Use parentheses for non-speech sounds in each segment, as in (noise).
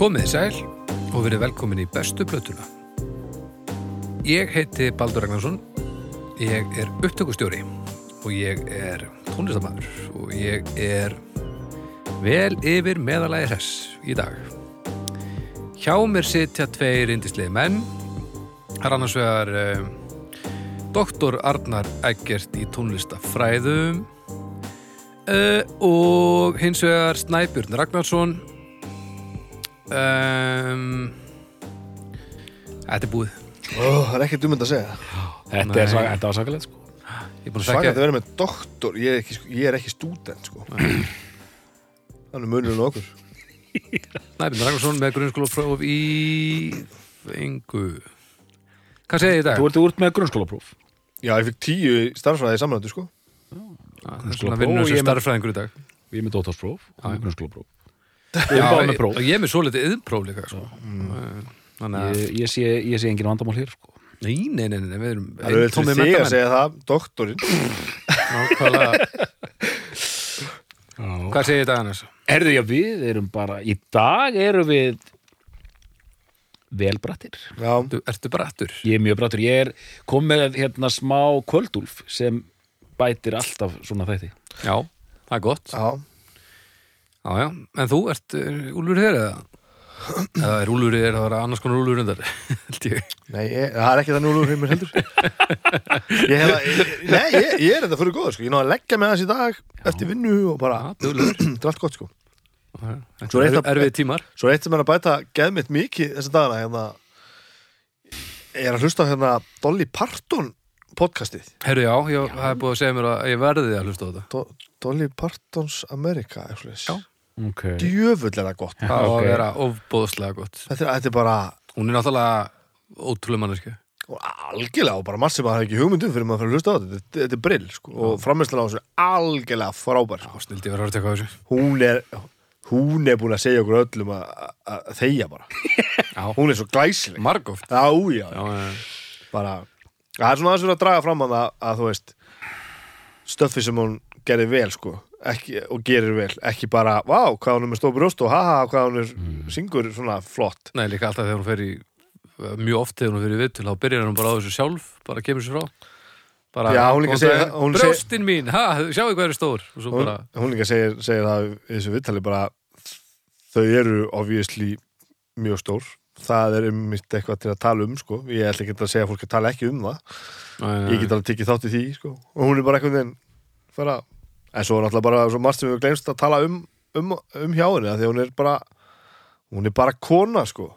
Komið þið sæl og verið velkomin í bestu plötuna. Ég heiti Baldur Ragnarsson, ég er upptökustjóri og ég er tónlistamæður og ég er vel yfir meðalagi hress í dag. Hjá mér sitja tveir indislegi menn, er annars vegar eh, Doktor Arnar Eggert í tónlistafræðum uh, og hins vegar Snæbjörn Ragnarsson um, Þetta er búið Ó, það er ekkert um þetta að segja Þetta, Nei. er, svaka- þetta var sakalegt sko Ég er búin að Svakað segja að vera með doktor Ég er ekki, sko- ég er ekki stúdent sko. Þannig munurinn á okkur Snæbjörn Ragnarsson með grunnskólapróf í engu Hvað segir þið í dag? Þú ert úr með grunnskólapróf Já, ég fikk tíu í starfræði í samræðu sko. Það er svona grunnskólapróf vinnur og sem ég með- starffræðingur í dag Ég er með dóttarspróf og Já. grunnskólapróf Já, ég, og ég er með svo litið yðpróf líka sko. Þannig að ég, ég, sé, ég sé engin vandamál hér sko. Nei, nei, nei, nei, við erum Það er vel þig að segja það Doktorinn. Nákvæmlega. (laughs) Hvað segir dag annars? Herðu ég við erum bara Í dag erum við velbrattir Já, Þú, ertu brattur? Ég er mjög brattur. Ég er kom með hérna smá kvöldúlf sem bætir alltaf svona þætti. Já, það er gott. Já Já, já, en þú ert uh, úlfur þér eða? Eða er úlfur þér að vera annars konar úlfur undar? (laughs) Held ég. Nei, ég, það er ekki það núlur fyrir mér heldur Ég hef ég- Nei, ég, ég er þetta fyrir góður sko. Ég náðu að leggja með þess í dag Eftir vinnu og bara Já. (clears throat) Þetta er allt gott sko Svo er er erfið tímar. Svo er eitt sem er að bæta geð mitt mikið þessa dagana hérna, Ég er að hlusta hérna Dolly Parton podcastið Herru, já, ég, það er búið að segja mér að ég verði að hlusta á þetta. Do Dolly Partons America Já. Okay. Djöfull það gott Það á ok. að vera ofbóðslega gott. þetta þetta er bara Hún er náttúrulega ótrúlega manneski. og algjörlega og bara sem maður hefði ekki hugmyndum fyrir maður fyrir að hlusta á þetta þetta, þetta er brill sko, og frammeðslega á þessu algjörlega frábær sko. Hún er hún er búin að segja okkur öllum að, þegja bara (laughs) Já. hún er svo glæsileg Margóft. já, já, Já, já, bara það er svona aðeins verið að draga fram að, að þú veist stöffi sem hún gerði vel sko. Ekki, og gerir vel, ekki bara vá, hvað hún er með stóð brjóst og haha, hvað hún er syngur svona flott. Nei, líka alltaf þegar hún fer í mjög oft þegar hún fer í viðtöl þá byrjar hún bara á þessu sjálf bara kemur sér frá. Bara, Já, hún líka segir- daginn, hún segir- brjóstin mín, ha, sjáu hvað er stór. Hún, bara, hún líka segir, segir það í þessu viðtali bara þau eru obviously mjög stór. Það er um mitt eitthvað til að tala um sko. ég ætla ekki að segja að fólk að tala ekki um það. Ég get alveg tekið þátt í því sko. og hún er bara einhvern veginn fara. en svo er náttúrulega bara svo margt sem við glemst að tala um, um, um hjá henni því hún er bara hún er bara kona sko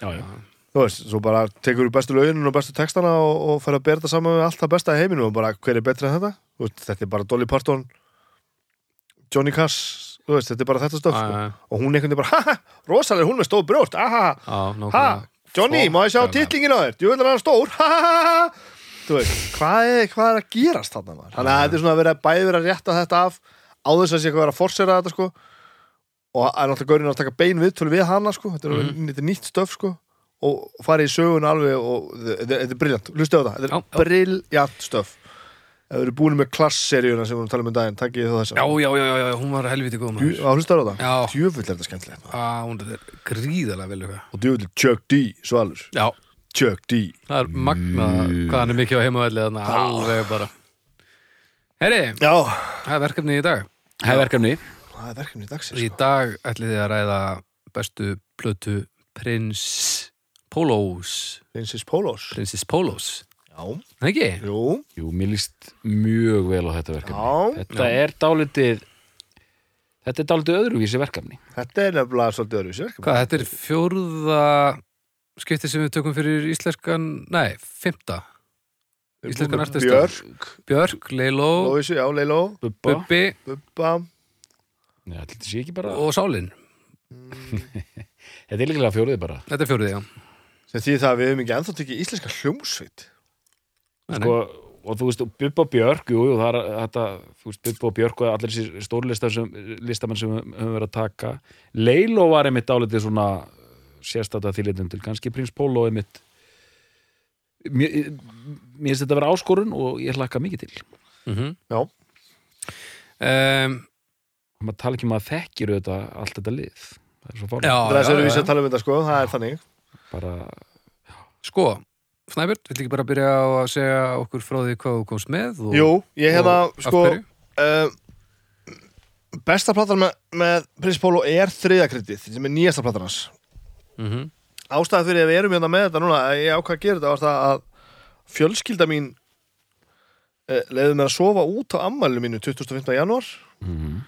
Já, já. þú veist, svo bara tekur þú bestu löginin og bestu textana og, og fer að bera þetta saman með allt það besta í heiminu og bara hver er betri en þetta veist, þetta er bara Dolly Parton Johnny Cash þú veist, þetta er bara þetta stöf sko. og hún einhvern veginn bara, ha ha, rosalega hún með stóð brjóst aha, Já, ha, nákvæmlega Johnny, má ég sjá titlingin á þér þú veit að hann stór, ha ha ha ha þú veist, hvað er, hvað er að gerast þarna maður? þannig að þetta er svona að vera bæði vera að rétta þetta af á þess að sé eitthvað að vera að forsera þetta sko. Og það er náttúrulega gaurinn að taka bein viðtölu við hana sko, þetta er, mm þetta er nýtt stöf sko. Og fara í sögun alveg og þetta er briljant, hlustu á það, þetta er briljant stöf. Við erum búin með klass-seríuna sem við erum að tala um um daginn, takkið þið þá þess Já, já, já, já, já, hún var helviti góð maður. Að hlusta á það, Já. djöfull er þetta skemmtilegt maður. Já, hún er gríðalega vel og djöfull Chuck D, Svalur. Já, Chuck D. Það er magna hvað hann er mikið á heimavelli þannig alveg bara. Herri, já, það er verkefni í dag. Það er verkefni. Það er verkefni í dagsins Í sko. dag ætlið þið að ræða bestu plötu Prins Pólos Princess Polos. Prinsess Pólos já, Það ekki? jú, Jú, mér líst mjög vel á þetta verkefni. Já. Þetta Já. er dálítið Þetta er dálítið öðruvísi verkefni. Þetta er nefnilega svolítið öðru sér Hvað, þetta er fjórða skipti sem við tökum fyrir íslenskan Nei, fymta Íslenskan artista. Björk, Björk, Leiló, Lóisu, já, Leiló Bubba. Bubbi. Bubba. Nei, Þetta sé ekki bara og Sálin. Þetta er líklega fjórið bara. Þetta er fjórið, já. Sem því það að við hefum ekki ennþá tekið íslenska hljómsveit. Nei, sko, Og þú veist, Bubba og Björk Jú, jú, það er þetta Þú veist, Bubba og Björk og allir þessi stórlistar sem, listamenn sem við höfum verið að taka. Leiló var einmitt dálítið svona sérstæta þýlitum til kannski Prins Pólo einmitt. Mér, mér finnst þetta að vera áskorun og ég hlakka mikið til. Mm Já. um, maður tala ekki um að þekkir auðvitað allt þetta lið. Það er svo fórn Já, það er já, sem við vísum að tala um þetta sko, það er þannig. Bara, Sko, Snæbjörn, vill ekki bara byrja á að segja okkur frá því hvað þú komst með og, Jú, ég hérna, og af sko uh, besta platan með, með Prins Pólo er þriðakredið sem er nýjasta platan hans Mhm. ástæða fyrir að við erum hérna með þetta núna að ég ákvað að gera þetta var það að fjölskylda mín uh, leiði mér að sofa út á ammælinu mínu 25. janúar mm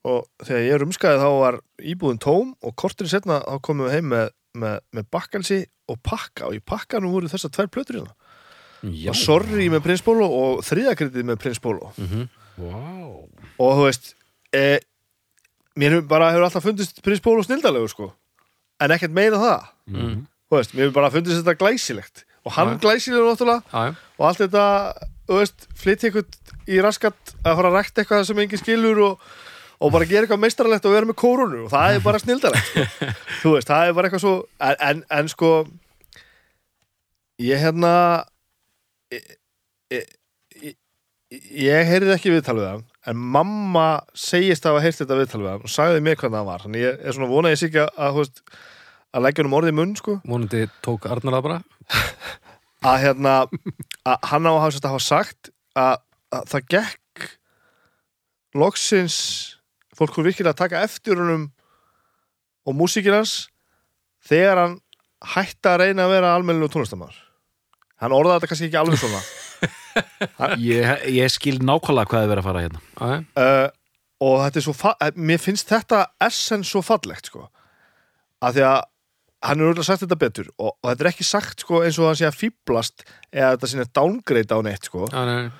og þegar ég rumskaði þá var íbúðin tóm og kortir setna þá komum við heim með, með, með bakkalsi og pakka og í pakkanum voru þessar tvær plötur hérna já, og sorry með Prins Pólo og þriðakredið með Prins Pólo Mhm. wow. og þú veist e, mér hefur bara hefur alltaf fundist Prins Pólo snildalegur sko en ekkert meira það mm. þú veist, mér hefur bara fundist þetta glæsilegt og hann Já. glæsilegur náttúrulega já. og allt þetta, þú veist, flytja eitthvað í raskat að fara að rækta eitthvað sem engin skilur og, og bara gera eitthvað meistaralegt og vera með kórunu og það er bara (laughs) snildalegt sko. þú veist, það er bara eitthvað svo en, en, en sko ég hérna ég, ég, ég, ég heyrði ekki viðtal við hann en mamma segist að hafa heyrt þetta viðtal við hann og sagði mér hvernig það var. Þannig ég er svona vonað ég sig að, að, veist, að leggja um orðið munn sko. Vonandi tók Arnar það bara. (laughs) Að hérna að hann á að hafa, sagt að, að það gekk loksins fólk hún virkilega að taka eftir honum og músíkir hans þegar hann hætti að reyna að vera almennilegu tónlistamæður hann orðaði þetta kannski ekki alveg svona ég, ég skil nákvæmlega hvað er verið að fara hérna. Uh, og þetta er svo eh, mér finnst þetta essens svo fallegt sko. Að því að hann er auðvitað sagt þetta betur og, og þetta er ekki sagt sko eins og hann sé að fýblast eða þetta sinni downgrade á neitt sko. Já, nei,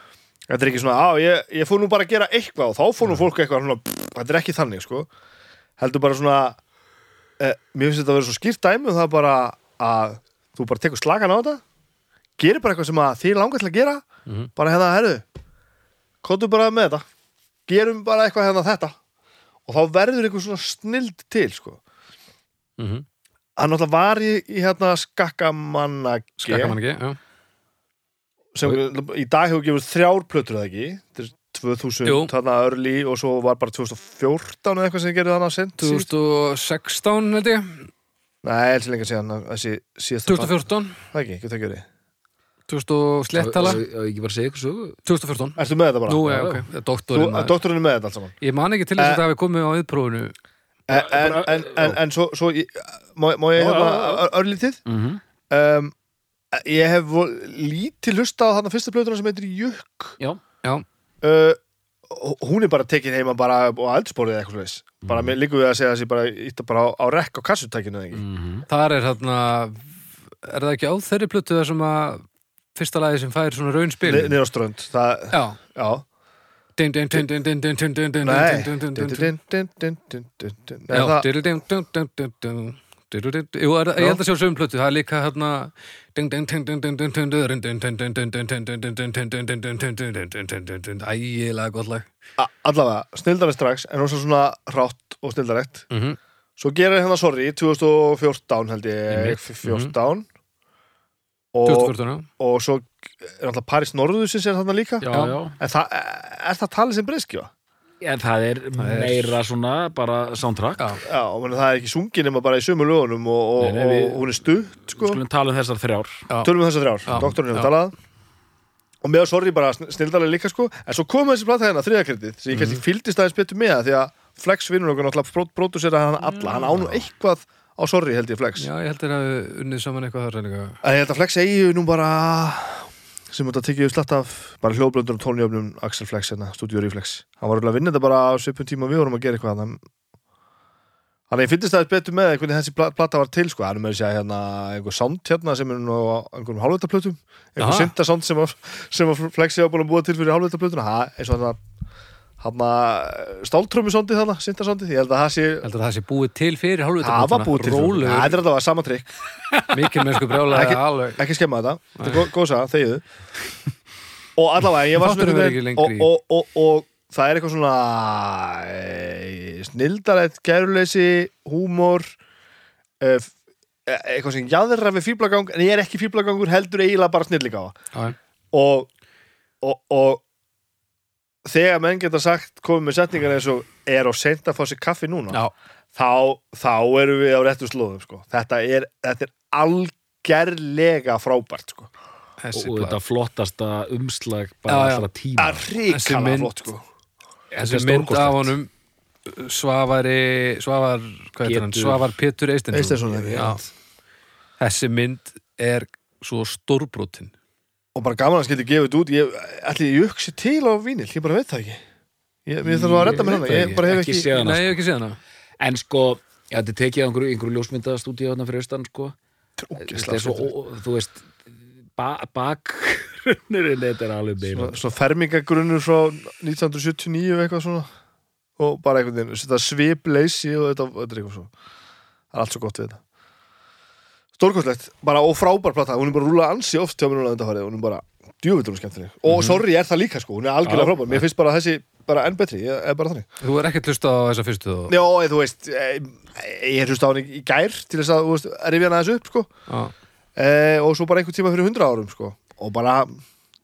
Þetta er ekki svona, á, ég, ég fór nú bara að gera eitthvað og þá fór nú fólk eitthvað svona, pff, þetta er ekki þannig, sko. Heldur bara svona, eh, mér finnst þetta að vera svo skýrt dæmi og það er bara að þú bara tekur slagan á þetta, gerir bara eitthvað sem þið langar til að gera. Mm -hmm. bara hérna, herru kontum bara með þetta. Gerum bara eitthvað hérna þetta. Og þá verður eitthvað svona snild til sko. Mm -hmm. hann alltaf var í, í hérna skakkamannagi skakkamannagi, já. Sem og... í dag hefur gefið þrjár plötur eða ekki, þetta er 2000 Jú. þarna örli og svo var bara 2014 eða eitthvað sem gerði þarna sent 2016 held ég. Nei, eins og lengur síðan 2014 Það ekki, getur það ekki verið? 2014 ég bara segi eitthvað 2014 Erstu með þetta bara? Nú, já, ok, doktorinn með Doktorinn er með þetta allt saman? Ég man ekki til þess að eh, það hefði komið á viðprófunu eh, En, en, en, en svo, svo ég- má, má ég hafa hérna örlítið? Mhm. Um, ég hef vo- lítið hlusta á þarna fyrsta blöðuna sem heitir Jökk Já, Já, uh, hún er bara tekin heima bara á eldsporið eða eitthvað slags bara mhm. mér líkur við að segja að ég bara ítta bara á, á rekk á kassutækinu eða ekki? Mhm. Þar er hérna Er það ekki á þeirri plötu þar sem að fyrsta lagi sem fær svona raun spil Ni- niður á strönd það, Já já Din, din, din, din, din, din, din, din, din, din, din, það-. Jú, er- ég held að sjá sögum plötu Það er líka hérna. Ægilega gott lag Allavega, snildari strax En også svona rátt og snildarætt Mhm. Svo gerir hérna sorry 2014 held ég Einmitt. 14 og, 2014, já og svo er alltaf Paris Norðusins er þarna líka já, Já. En það, er það talið sem breyskjóa? En það er er- meira svona bara soundtrack Já, Já, menn, það er ekki sungin nema bara í sömu lögunum og, og, Nei, nei, við- og hún er stutt sko. Skulum tala um þessar þrjár já. Tölum við þessar þrjár, Já. doktorinn hefur talað og með að sorry bara snildalega líka sko en svo kom þessi plata hérna, þriðakredit sem ég kannski Mhm. fylgdist aðeins betur með það því að Flex vinnur okkur náttúrulega pródúsera hann alla, hann ánum eitthvað á sorry held ég Flex. Já, ég held að unnið saman eitthvað þar en ég held að Flex eigi nú bara sem þetta tekið slatt af bara hljóðblöndur og tónjöfnum Axel Flex hérna, stúdíu Reflex. Hann var örugglega að vinna þetta bara á svipum tíma og við vorum að gera eitthvað þannig Þannig ég fyndist aðeins betur með hvernig þessi pla- plata var til sko, hann er með að segja hérna einhver sound hérna sem er nú á einhverjum hálfveitaplötum, einhver Aha. synda sound sem að, sem að Flexi var búin að búa til fyrir hálfveitaplötuna, það er svona hann stáltrömmu soundið þarna, synda soundið, ég held að það sé Heldur að það sé búið til fyrir það var búið til, fyrir. Það er alltaf sama trikk, (laughs) mikil mennsku brjálega Ekki- ekki skemma þetta, þetta er gó- góð saga, þegiðu og allavega, ég var ekki og, og, og, og það er eitthvað svona e, snildarætt, gæruleysi húmor e, eitthvað sem jaðra við fýblagang en ég er ekki fýblagangur heldur eiginlega bara snilligáfa. Já, og, og, og þegar menn geta sagt komið með setningar eins og er á seint að fá sér kaffi núna Já, þá, þá erum við á réttu slóðum sko. þetta, er, þetta er algerlega frábært sko. og þetta flottasta umslag bara allra tíma Þessi mynd- flott sko. Mynd af honum Svavari Svavar. Svavar Pétur Eistensson. Þessi mynd er svo stórbrotin og bara gaman að skilja gefið þetta út. Ég, ætli ég hugsi til á vínil, ég bara veit það ekki. Ég, ég þarf að redda mér hana ég ekki. bara hef Ekki. ekki, Nei, sko. ég hef ekki séð hana. En sko, já, þetta er tekið á einhverju, einhverju ljósmyndastúdíu þarna fyrir austan sko. er svo, ó- þú veist ba bakgrunnurinn þetta er alveg beina svona, svona fermingagrunnur frá 1979 eða eitthvað svona. Og bara einhvern veginn, þetta svipleysi og þetta, þetta er eitthvað svo það er allt svo gott við þetta stórkostlegt, bara og frábær plata. Hún er bara rúlað ansi oft hjá mér núna þetta farið hún er bara djúvillum skemmtileg. Og sorry er það líka sko, hún er algjörlega frábær. Mér finnst bara þessi bara enn betri, ég er bara þannig. Þú er ekkert hlusta á þessa fyrstu og... Já, þú veist, eh, ég er hlusta á hann í gær til þess að, þú veist, rifja hann aðeins upp sko. Eh, og svo bara einhvern tíma fyrir hundra árum sko. Og bara,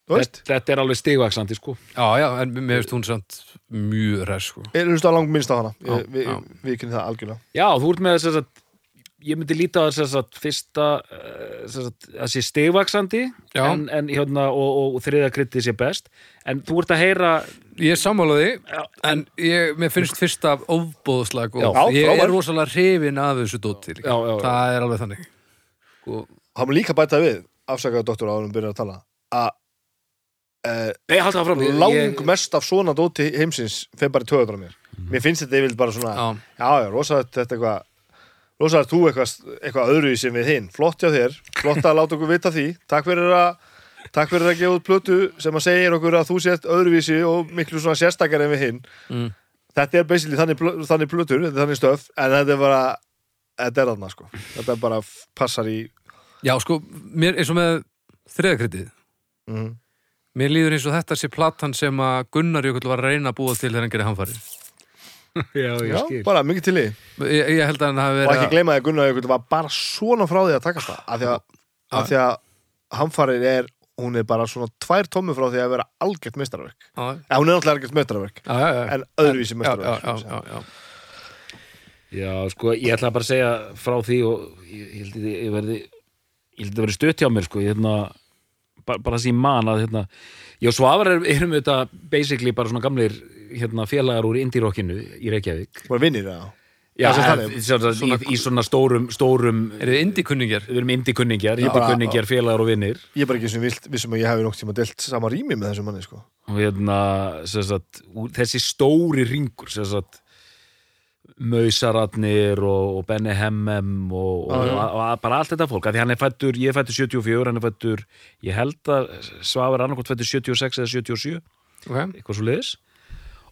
þú veist. Þetta, þetta er alveg stigvaksandi sko. já, já, en mér finnst hún samt mjög ræs sko. ég hlusta langt minnst á hana. Ég, við, kynni það algjörlega. Já, þú ert með þess að ég myndi líta á þess að fyrsta eh, að sé stigvaksandi Já. en, en hérna og, og, og þriða kryttið sé best en þú ert að heyra Ég er sammálaði, Já. en ég, mér finnst fyrst af ofbóðslag og Já, ég frábær. er rosalega hrifin af þessu dóti líka. Já, já, já. Það er alveg þannig og, hann mun líka bæta við, afsakaðu doktor áður en byrjar að tala að eh, það fram ég- lang ég- mest af svona dóti heimsins þeim bara í töðunar mér mér finnst þetta yfirleitt bara svona Já. já, já, rosalega þetta eitthvað rosalega þú eitthvað, eitthvað öðru í sem við hinn? Flott hjá þér, flott að láta okkur vita því. Takk fyrir að takk fyrir að gefa út plötu sem að segir okkur að þú sést öðruvísi og miklu svona sérstakar en við hinn. Mm. þetta er basically þannig, þannig plötur þetta er þannig stöf, en þetta er bara þetta er þarna sko, þetta bara f- passar í Já, sko, mér eins og með þriðakryttið mm. Mér líður eins og þetta sé platan sem að Gunnar Jökull var að reyna að búa til þegar hann gerir hamfari (laughs) já, ég já, skil. bara mikið til í. Ég, ég held að hann hafi og verið ekki gleyma því að Gunnar Jökull var bara svona frá því að taka það af því að, af því að hamfarir er hún er bara svona tvær tómmu frá því að vera algjört meistarverk að ja, hún er náttúrulega algjört meistarverk Já, já, já. En öðruvísi Já, já, meistarverk já, sko, já, já. Já, sko, ég ætla bara að segja frá því og ég, ég held að ég verði ég held að verði stutt hjá mér, sko ég, hérna, bara, bara sem ég man að hérna, og Svavar er, erum þetta basically bara svona gamlir hérna, félagar úr indie-rockinu í Reykjavík bara vinnir það Já, sem en, þannig. svona, svona, í, í svona stórum, stórum Er þið indikunningjar? við erum indie-kunningjar, Já, bara- indie-kunningjar, félagar og vinnir ég er bara ekki sem vilt, vissum að ég hefði nokk tíma delt sama rými með þessum manni sko. og hérna sem sagt, úr- þessi stóri ringur sem sagt Mausaratnir og, og Benny Hemmem og, og, Já, já. og, og bara allt þetta fólk, af því hann er fættur, ég er fættur 74, hann er fættur ég held að Svafur annarkvæmt fættur 76 eða 77, Ok, eitthvað svo liðis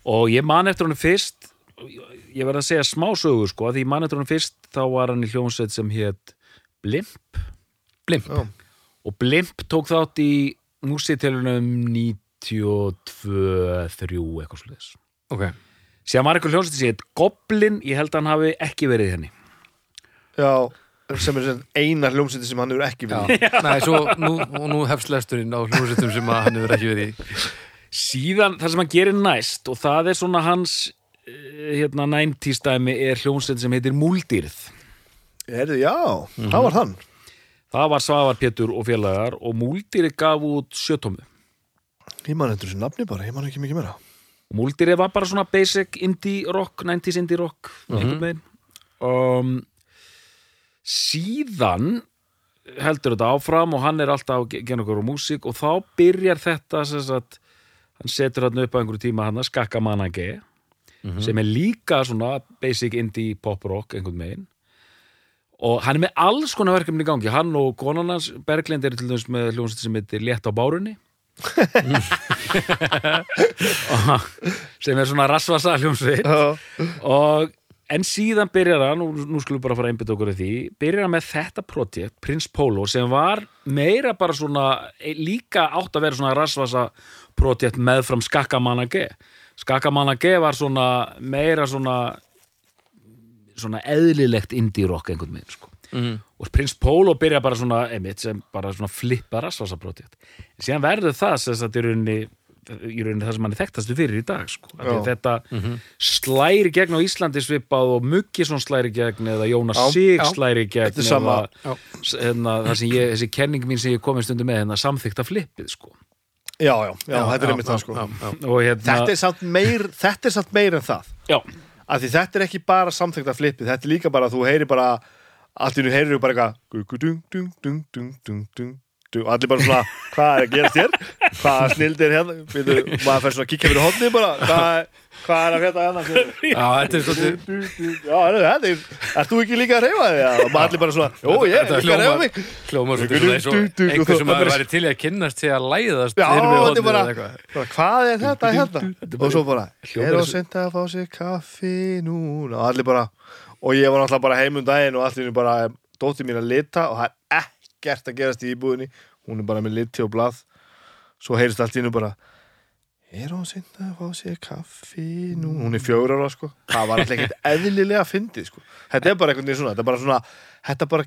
og ég man eftir hann fyrst ég verð að segja smá sögur sko, af því ég man eftir hann fyrst þá var hann í hljónsveit sem hétt Blimp. Blimp. Já. og Blimp tók þátt í músítelunum 92 3 eitthvað svo liðis Ok, síðan var eitthvað hljónsveit sem hétt Goblin, ég held að hann hafi ekki verið henni. Já, sem er sem eina hljómsýtti sem hann hefur ekki já. Verið Nei, svo nú, og nú hefst lesturinn á hljómsveitum sem að hann hefur ekki verið í síðan það sem hann gerir næst og það er svona hans eh, hérna 90s dæmi er hljónsveit sem heitir Múldýrð. Herði, já, það var hann. Það var Svavar Pétur og félagar og Múldýrð gaf út sjötómu ég man hendur þessu nafni bara, ég man ekki mikið meira. Og Múldýrð var bara svona basic indie rock, 90s indie rock einhvern veginn. Um, síðan heldur þetta áfram og hann er alltaf að gera okkur á músík og þá byrjar þetta sem sagt, hann setur hann upp á einhverju tíma hann að skakka manage sem er líka svona basic indie pop rock einhvern veginn. Og hann er með alls konar verkefni í gangi. Hann og konan hans Berglind eru til dæmis með hljómsveit sem heitir Létt á bárunni. (laughs) Sem er svona rasvasa hljómsveit. Já, og en síðan byrjar hann og nú skulum bara fara að einbytta okkur í því byrjar hann með þetta projekt, Prince Polo sem var meira bara svona e, líka átt að vera svona rasvasa projekt meðfram Skakamanna G Skakamanna G var svona meira svona svona eðlilegt indie rock einhvern veginn sko mm. og Prince Polo byrja bara svona einmitt sem bara svona flippa rasvasa projekt síðan verður það sem þetta er í rauninni það sem hann er þekktastu fyrir í dag sko. Af því Já. að þetta slæri gegn á Íslandi svipað og Muggisson slæri gegn eða Jónas Sig slæri gegn Þetta sama. eða, s- hérna, sem ég, þessi kenning mín sem ég komið stundum með hérna, samþykta flippið sko. Já, já, já, þetta er einmitt það sko. já, já. og hérna þetta er samt meir, þetta er samt meir en það. Já, af því þetta er ekki bara samþykta flippið þetta er líka bara að þú heyri bara allt í nú heyrir þú bara eitthvað og allir bara svona, hvað er að gerast hér? Hvað snild er hérna? Býtu, maður fer svona að kíkja fyrir hodni bara hvað, hvað er að frétta hérna? Já, þetta er er, ert þú ekki líka að reyfa þig? Og maður allir bara svona, jú, ég er líka að reyfa mig. hljómar svona eins og einhver sem að væri til að kynnast til að læðast Já, þetta er bara, hvað er þetta hérna? og svo bara, er á sent að fá sér kaffi núna? Og allir bara, og ég var náttúrulega bara heim um og allir bara dóttir mín að lita og það ekkert að gerast í íbúðinni, hún er bara með liti og blað, svo heyrist allt í hennu bara er á sent að fá sér kaffi núna hún er fjögur ára sko, það var alltaf ekkert eðlilega fyndið sko, þetta er bara einhvern veginn svona þetta bara svona, þetta bara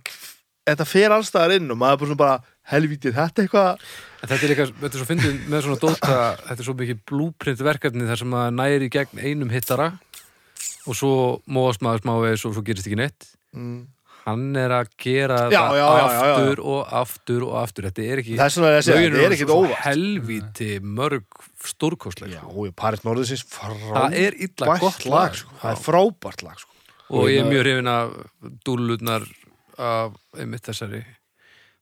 þetta fer allstaðar inn og maður er bara svona bara helvítið, þetta eitthvað En Þetta er líka, þetta er svo fyndið með svona dóta þetta er svo mikið blúprint verkefni þar sem maður næri í gegn einum hittara og svo móast maður smávegis og svo gerist ekki neitt. Mm. Hann er að gera Já, það já, já, já, já. aftur og aftur og aftur þetta er ekki er að þetta er óvart. helvíti mörg stórkostleg Já, sko. Paris Norðursins það er illa gott lag, sko. Það er frábært lag sko. og ég er hérna- mjög hrifin af dúlutnar af einmitt þessari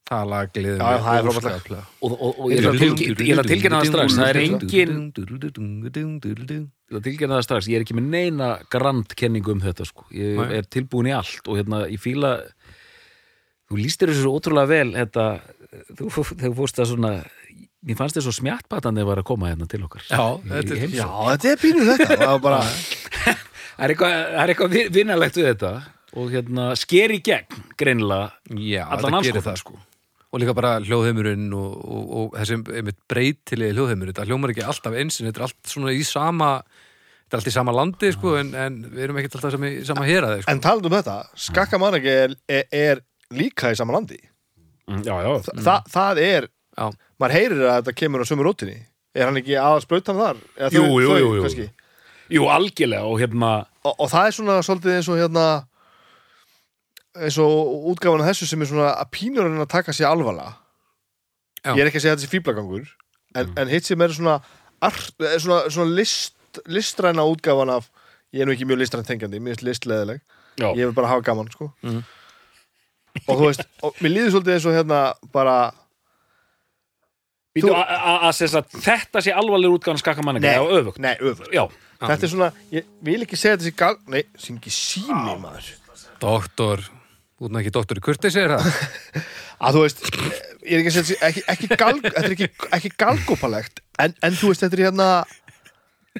það lag gleður Já, það er frábært lag. og, og, og ég er að að tilkynna það strax það er engin að tilkynna það strax, ég er ekki með neina grandkenningu um þetta sko. ég Nei. er tilbúin í allt og hérna, ég fíla þú lístir þessu ótrúlega vel þetta, þú, þegar þú fórst að svona mér fannst þess svo smjattbatandi að vera að koma hérna til okkar Já, þetta er-. Já, þetta er pínu þetta Það var bara, (laughs) það er eitthvað, það er eitthvað vi- vinalegt við þetta og hérna sker í gegn greinilega Já, þetta gerir það sko og líka bara hljóðheimurinn og, og, og þessi einmitt breytilegi hljóðheimur þetta hljómar ekki alltaf eins en þetta er allt svona í sama þetta er allt í sama landi sko en, en við erum ekkert alltaf sama, í sama héraði sko. En talað um þetta, skakka mannagi er, er, er líka í sama landi Mm, já, já, Þa, það, það er, Já, maður heyrir að þetta kemur á sömu rótinni Er hann ekki aðal sprautan þar? Eða Jú, þau- jú, þau jú, jú. jú, algjörlega og hérna Og, og það er svona svolítið eins og hérna eins og útgáfan af þessu sem er svona að pínur hann að taka sér alvarlega. Já. Ég er ekki að segja þetta sé fíblagangur en, en hitt sem er svona, art, er svona, svona list, listræna útgáfan af ég er nú ekki mjög listræn tengjandi, mér finnst listleðileg já, ég vil bara hafa gaman sko. Mhm. og þú veist, og mér líður svolítið eins og hérna bara Þú- að- sem þetta sé alvarlegur útgáðan skakkamanninga Nei. eða öfugt. Nei, öfur já, þetta er svona, ég vil ekki segja þetta sé gal nei, syngi sími maður. Doktor út með ekki doktor í kurteis er það (laughs) að þú veist, ég er ekki að segja ekki, ekki gal, þetta er ekki, ekki galgópalegt en, en þú veist, þetta er hérna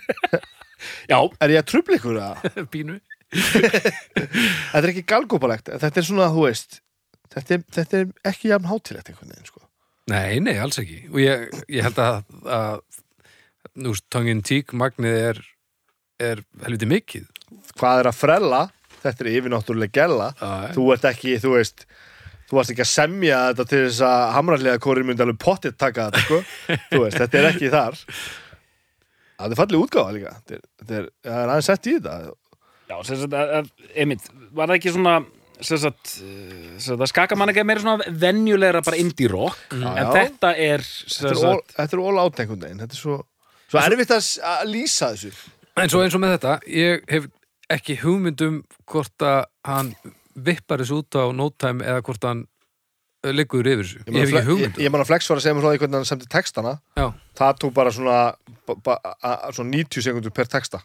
(laughs) já, er ég að trubla ykkur að (laughs) Pínu. Þetta er ekki galgópalegt, þetta er svona, þú veist þetta er, þetta er ekki jafn hátilegt einhvern veginn, sko. Nei, nei, alls ekki. Og ég, ég held að, að nú, tongue in cheek magnið er er helviti mikið. Hvað er að frella, þetta er yfirnáttúrulega gæla Já, þú ert ekki, þú veist þú varst ekki að semja þetta til þess að hamrarlega kóri myndi alveg pottitt taka þetta sko. (laughs) þú veist, þetta er ekki þar. Það er fallið útgáfa líka. Þetta er, þetta er, það er aðeins sett í þetta. Já, sem sagt einmitt, var það ekki svona sem sagt, eh, sem sagt að skakkamanninga er meira svona venjulegra bara indie rock en Já, þetta er þetta er all, sagt, þetta er all out einhvern veginn. Þetta er svo, svo erfitt að lýsa þessu. En svo eins og með þetta, ég hef ekki hugmyndum hvort að hann vippar þessu út á no time eða hvort hann uh, liggur yfir þessu. Ég, hef ekki ég, hugmyndum. ég man að Flex var að segja mér frá því hvernig hann semdi textana Já, það tók bara svona, ba, ba, a, svona 90 sekundur per texta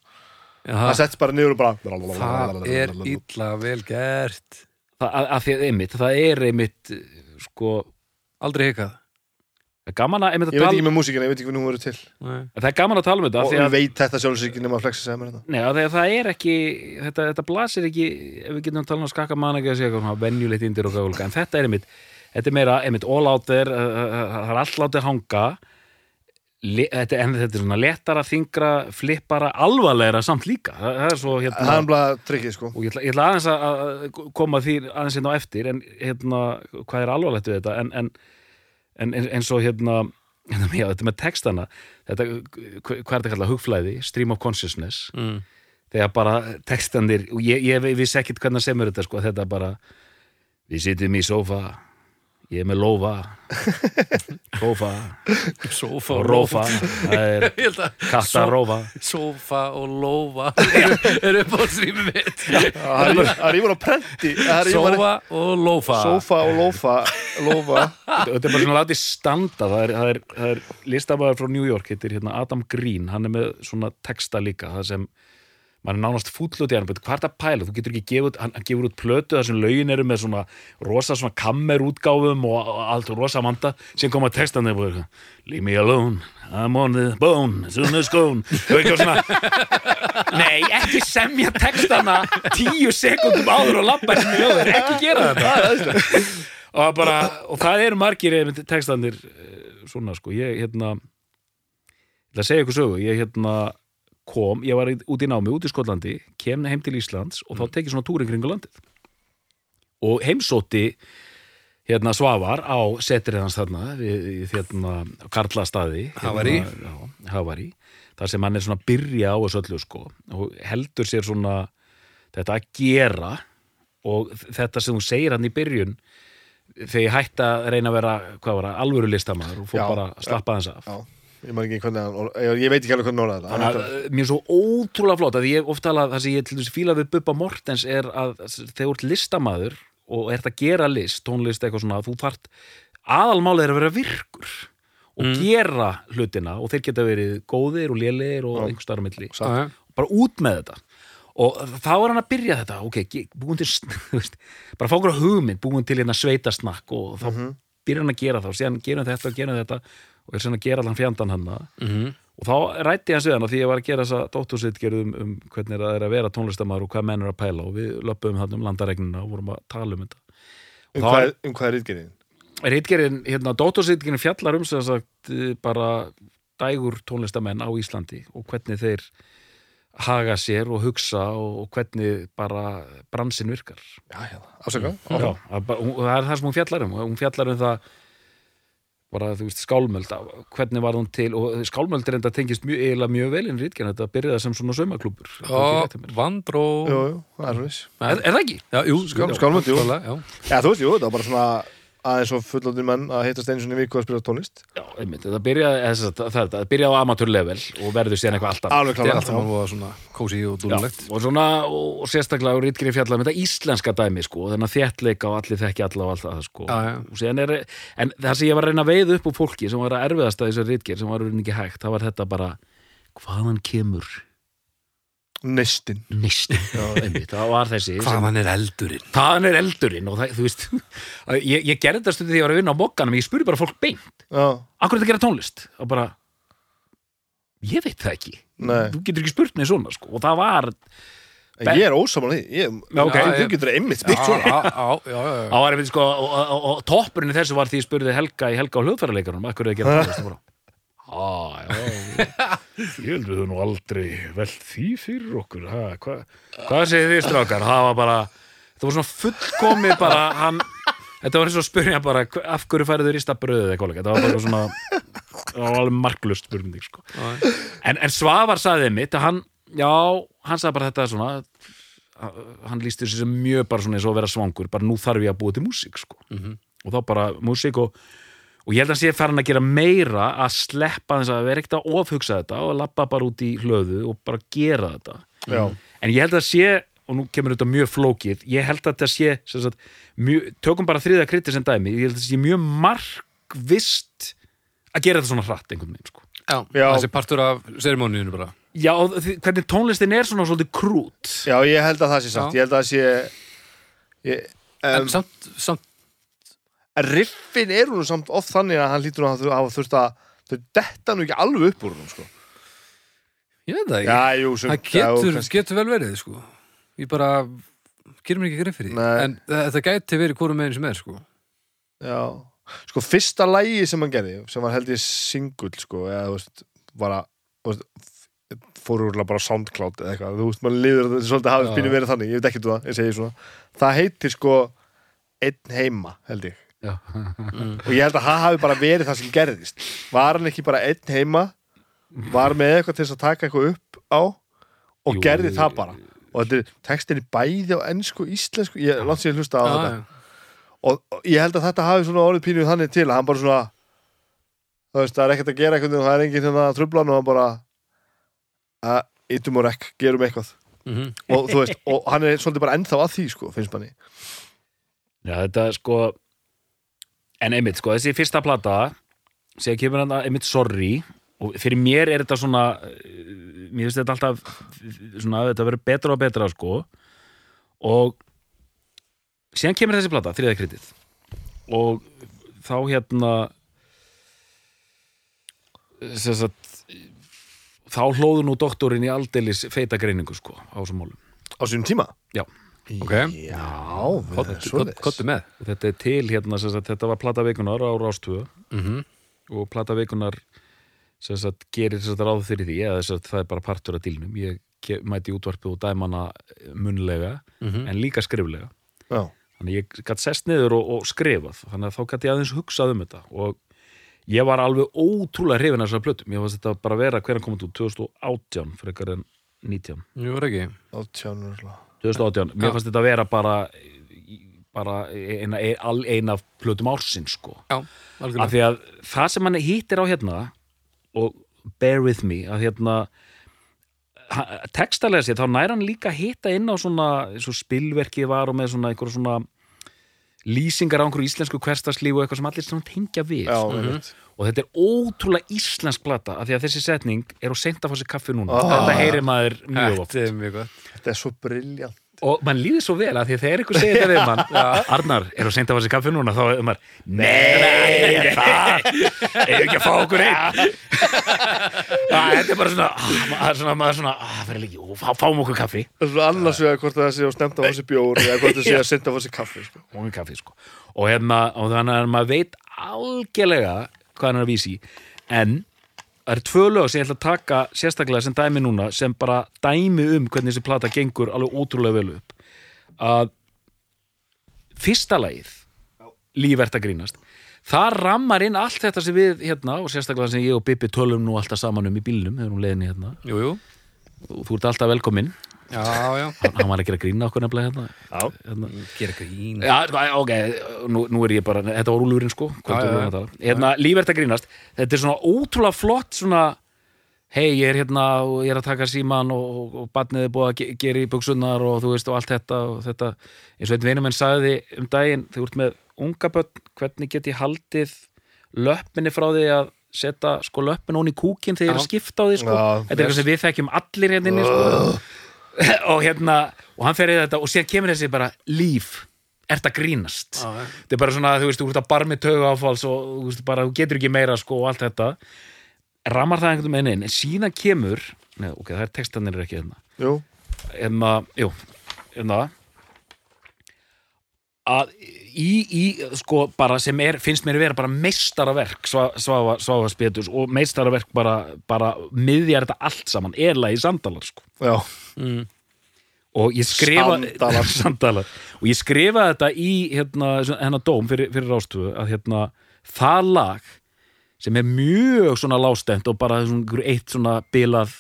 já það setts bara niður og bara það er illa vel gert. það, að, að því einmitt, það er einmitt eh, sko, Aldrei hikað. Það er gaman að einmitt ég að veit tala ekki með músíkina, ég veit ekki hvernig hún verður til. Nei. það er gaman að tala um þetta af og ég að, veit þetta sjálfsög ekki nema að Flex að segja mér þetta nei, af því að það er ekki þetta, þetta blasir ekki, ef við getum talað um skakkamanninga að segja eitthvað venjulegt indir og gafulga en þetta er einmitt, þetta er meira einmitt all out there, uh, uh, það er all látið hanga. Le, þetta, en þetta er svona letara, þingra flippara, alvarlegra samt líka. Það, það er svo hérna það er bara trikkið sko. Og ég ætla, ég ætla aðeins að, en hérna, eins og hérna já, þetta með textana þetta, hvað er þetta kallað, hugflæði stream of consciousness mm. þegar bara textanir og ég, ég vissi ekkit hvernig að semur þetta sko, þetta bara við sitjum í sófa ég er með lófa sófa (laughs) Sofa og rófa það er (laughs) Ég held að kattarófa Sofa og lofa (laughs) er upp á strími mitt. Það er- það er ímur á prenti. Það er Sofa og lofa. Sofa og lofa. Lofa. Þetta er bara svona látið standa. Það er, það er, það er listamæður frá New York heitir hérna Adam Green, hann er með svona texta líka, það sem maður er nánast fúll út í hann, hvað er það að pæla þú getur ekki gefið hann, hann gefur út plötu þar sem lögin eru með svona rosa svona kammerútgáfum og, og allt rosa manda sem koma textandi og eitthvað, leave me alone. I'm on the bone, soon as gone. Og (laughs) nei, ekki semja textana tíu sekundum áður og labba sem ljóður, ekki gera þetta. Og, það bara, og það eru margir textanir eh, svona sko, ég hérna ég ætla að segja ykkur sögu, ég hérna kom, ég var út í námi, út í Skotlandi kem heim til Íslands og þá tekið svona túrin kringu landið. Og heimsótti hérna Svavar á setrið hans þarna hérna Karlastaði. Havari. hérna, Havari. Þar sem hann er svona að byrja á þessu öllu sko og heldur sér svona þetta að gera og þetta sem þú segir hann í byrjun þegar ég hætti að reyna að vera hvað var það, alvöru listamaður og fór Já, bara að slappa þess af. Já Ég ekki hvernig hann Ég, veit ekki alveg hvernig orða þetta. Þannig mér er svo ótrúlega flott að ég ofta alveg það sem ég til þess fíla við Bubba Mortens er að þegar þú ert listamaður og ert að gera list, tónlist eitthvað svona þú þart, aðalmálið er að vera virkur og gera hlutina og þeir geta verið góðir og lélegir og einhver starf á milli. Já. bara út með þetta. Og þá er hann að byrja þetta. Ok, búin til, (laughs) bara fá okkur hugmynd, búin til hérna sveitasnakk og þá byrja hann að gera það og síðan gerum þetta og gerum þetta og er svona að gera allan fjandan hann Mhm. og þá rætti hann síðan að því ég var að gera þessa dóttursitgerð um, um hvernig það er að vera tónlistamæður og hvað menn er að pæla og við löpum hann um landaregnina og vorum að tala um þetta. Um hvað, er- um hvað er rítgerðin? Ritgerinn, hérna, dóttursitgerinn fjallar um sem sagt eh, bara dægur tónlistamenn á Íslandi og hvernig þeir haga sér og hugsa og, hvernig bara bransin virkar. Já, já, afsaka Já, að og það er það sem hún fjallar um hún fjallar um það bara, þú veist, skálmöld hvernig var hún til, og skálmöld er enda tengist mjög, eiginlega mjög vel inn rítgerinn, þetta byrjaði sem svona saumaklúbur Og vandró það er er, það ekki? Já, jú, Skál- skálmöld, jú. Já, þú veist, jú, það var bara svona aðeins og fullóttir menn að hittast einu svona í viku að spila tónlist. Já, einmitt, þetta byrjaði, eða, sem sagt, það, það byrjaði á amatörlevel og verður síðan eitthvað alltaf. Alveg klára alltaf maður svona kósi og Já, dúlulegt og svona, og, og sérstaklega rítgerinn fjallar um þetta íslenska dæmi, sko, þennan þéttleika og allir þekki alla og allt það, sko. Og er, en það sem ég var að reyna að veiða upp úr fólki sem var að erfiðast að þessu rítgerð sem var raunin ekki hægt, það var þetta bara hvaðan kemur Já, einmitt, það var þessi Hvaðan er eldurinn? Hvaðan er eldurinn? Og það, þú veist (laughs) ég, ég gerði þetta stundið því ég var að vinna á mokkanum ég spurði bara fólk beint, Já, akkur er þetta að gera tónlist? Og bara ég veit það ekki, Nei. þú getur ekki spurt mig svona sko, og það var, en ég er ósamal því. Ég, Já, ok. Þú getur svona. það var einmitt sko og, og, og, og toppurinn í þessu var því ég spurði Helga í Helga og hljóðfæraleikarum, akkur er það að gera (laughs) tónlist Ah, já, (laughs) ég heldur þau nú aldrei velt því fyrir okkur. Ha, hva, hvað segir þið strákar? Það var bara, það var svona fullkomið bara, hann þetta var eins og spyrja bara, af hverju færið þau rista bröðið eitthvað, þetta var bara svona það var alveg marklust spurning sko. en, en Svavar sagði mitt hann, já, hann sagði bara þetta svona hann sér sem mjög bara svona eins og að vera svangur bara nú þarf ég að búa til músík sko. og þá bara músík og og ég held að hann sé farin að gera meira að sleppa þess að vera ekkert að ofhugsa þetta og lappa bara út í hlöðu og bara gera þetta Já. en ég held að sé, og nú kemur þetta mjög flókið ég held að þetta sé sem sagt, mjög, tökum bara þriða kritis en dæmi ég held að þetta sé mjög markvist að gera þetta svona hratt einhvern veginn sko. Já, Já. þessi partur af serimóniðinu bara já, hvernig tónlistin er svona svolítið krút Já, ég held að það sé satt Já. Ég held að það sé ég, En um, samt, samt Riffin eru nú samt oft þannig að hann lítur nú að þurft að þau detta nú ekki alveg upp úr hún sko. Ég veit það ekki. Já, jú, sem, Það getur, já, getur vel verið, sko. Ég bara gerir mér ekki greið fyrir því. En þetta gæti verið hvort meginn sem er, sko. Já, sko fyrsta lægi sem hann gerði sem var held ég singull sko, eða þú veist, bara þú veist, fór úrlega bara á SoundCloud eða eitthvað, þú veist, mann liður þetta svolítið hafi Já. spínu verið þannig, ég veit ekki um það, ég segi svona. Það heitir sko Einn heima, held ég Já. og ég held að það hafi bara verið það sem gerðist. Var hann ekki bara einn heima var með eitthvað til þess að taka eitthvað upp á og Jú, gerði það bara? Og þetta er textin í bæði á ennsku og íslensku, ég langt sér að hlusta á Já, þetta. já. og, og ég held að þetta hafi svona orðið pínuð þannig til að hann bara svona þú veist, það er ekkert að gera eitthvað og það er enginn hérna að trubla hann og hann bara að ytum og rekk, gerum eitthvað. Mhm. og þú veist, og hann er svolítið bara ennþá að því sko, finnst manni. Já, þetta er sko en einmitt, sko, þessi fyrsta plata sem kemur hann einmitt sorry og fyrir mér er þetta svona eh, mér finnst þetta alltaf svona, þetta verður betra og betra, sko. Og síðan kemur þessi plata, þriða kredið og þá hérna sagt þá hlóðu nú doktorinn í aldeilis feita greiningu, sko, á þessum málum. Á sínum tíma? Já. Ok. Já, Kottu- það er kottu- Kottu með. Og þetta er til hérna, sem sagt, þetta var plata vikunar á Rástvö. Mhm. og plata vikunar sem sagt, gerir sem sagt, ráð fyrir því eða sem sagt, það er bara partur af dílnum ég mæti útvarpið og dæmana munlega Mhm. en líka skriflega. Já, þannig ég gætt sest niður og, og skrifað. Þannig að þá gætt ég aðeins hugsað um þetta. Og ég var alveg ótrúlega hrifin af þessar plötum, ég var þetta bara vera hvernig komið út? 2018 frekar en 19 Jú, er ekki. 18 örla 2018, mér fannst þetta að vera bara bara eina, ein, eina af plötum ársins sko Já, af því að það sem hann hittir á hérna og bear with me að hérna textalega sér, þá nær hann líka að hitta inn á svona, svo spilverkið var og með svona einhverju svona lýsingar á einhverju íslensku hverstarslífu og eitthvað sem allir svona tengja við Já, sko. einmitt. Og þetta er ótrúlega íslensk plata af því að þessi setning er fá sér kaffi núna. Ah. þetta heyrir maður mjög oft. Þetta er mjög Þetta er svo briljant og mann líður svo vel að því að þegar ykkur segir þetta við mann Arnar, er þú seint að fá sér kaffi núna þá er maður, nei, það er ekki að fá okkur einn? Að, (laughs) þetta er bara svona ah, maður svona, maður svona, ah, fyrir líki, ó, fá, fáum okkur kaffi. Það er svona annars vegar hvort það sé að stemta á þessi bjór eða hvort það sé að senda á þessi kaffi sko. sko. Og, hérna, og þannig að maður veit algjörlega hvað hann er að vísi en það eru tvö lög sem ég ætla að taka sérstaklega sem dæmi núna sem bara dæmi um hvernig þessi plata gengur alveg ótrúlega vel upp. Að fyrsta lagið lífert að grínast það rammar inn allt þetta sem við hérna og sérstaklega sem ég og Bibi tölum nú alltaf saman um í bílnum þegar hún leiðin hérna. Jú, jú. Þú ert alltaf velkominn Já, já. Hann, hann var ekki að grína okkur nefnilega hérna, Já, hérna. Gera grín. Já, sko, ok, nú, nú er ég bara þetta var úlurinn sko já, hérna, lífert að grínast. Þetta er svona ótrúlega flott svona hei, ég er hérna og ég er að taka síman og, og, og barnið er búið að ge gera í buksunnar og þú veist og allt þetta og þetta, eins og einn vinur menn sagði um daginn, þú ert með unga börn hvernig get ég haldið löppinni frá því að setja sko löppin onni í kúkin þegar ég er að skipta á því sko, Já, þetta er eitthvað sem við þekkjum allir hérna inni sko (laughs) og hérna, og hann fer í þetta og síðan kemur þessi bara líf ert að grínast? Já. þetta er bara svona, þú veist, þú ert að barmi tauga áfalls og þú veist, bara, þú getur ekki meira sko og allt þetta. Ramar það einhvern veginn inn, en síðan kemur neða, ok, það er textanir er ekki hérna. Jú. Hérna, jú, hérna. Að í, í, sko, bara sem er finnst mér að vera bara meistaraverk Sva- Svafa, Svafa Spetus og meistaraverk bara, bara miðjar þetta allt saman erla í sandalar, sko. Já, mm. og ég skrifa Sandalar. (laughs) Sandalar. og ég skrifa þetta í hérna, hennar dóm fyrir, fyrir rástöfu að hérna, það lag sem er mjög svona lástemt og bara svona, eitt svona bilað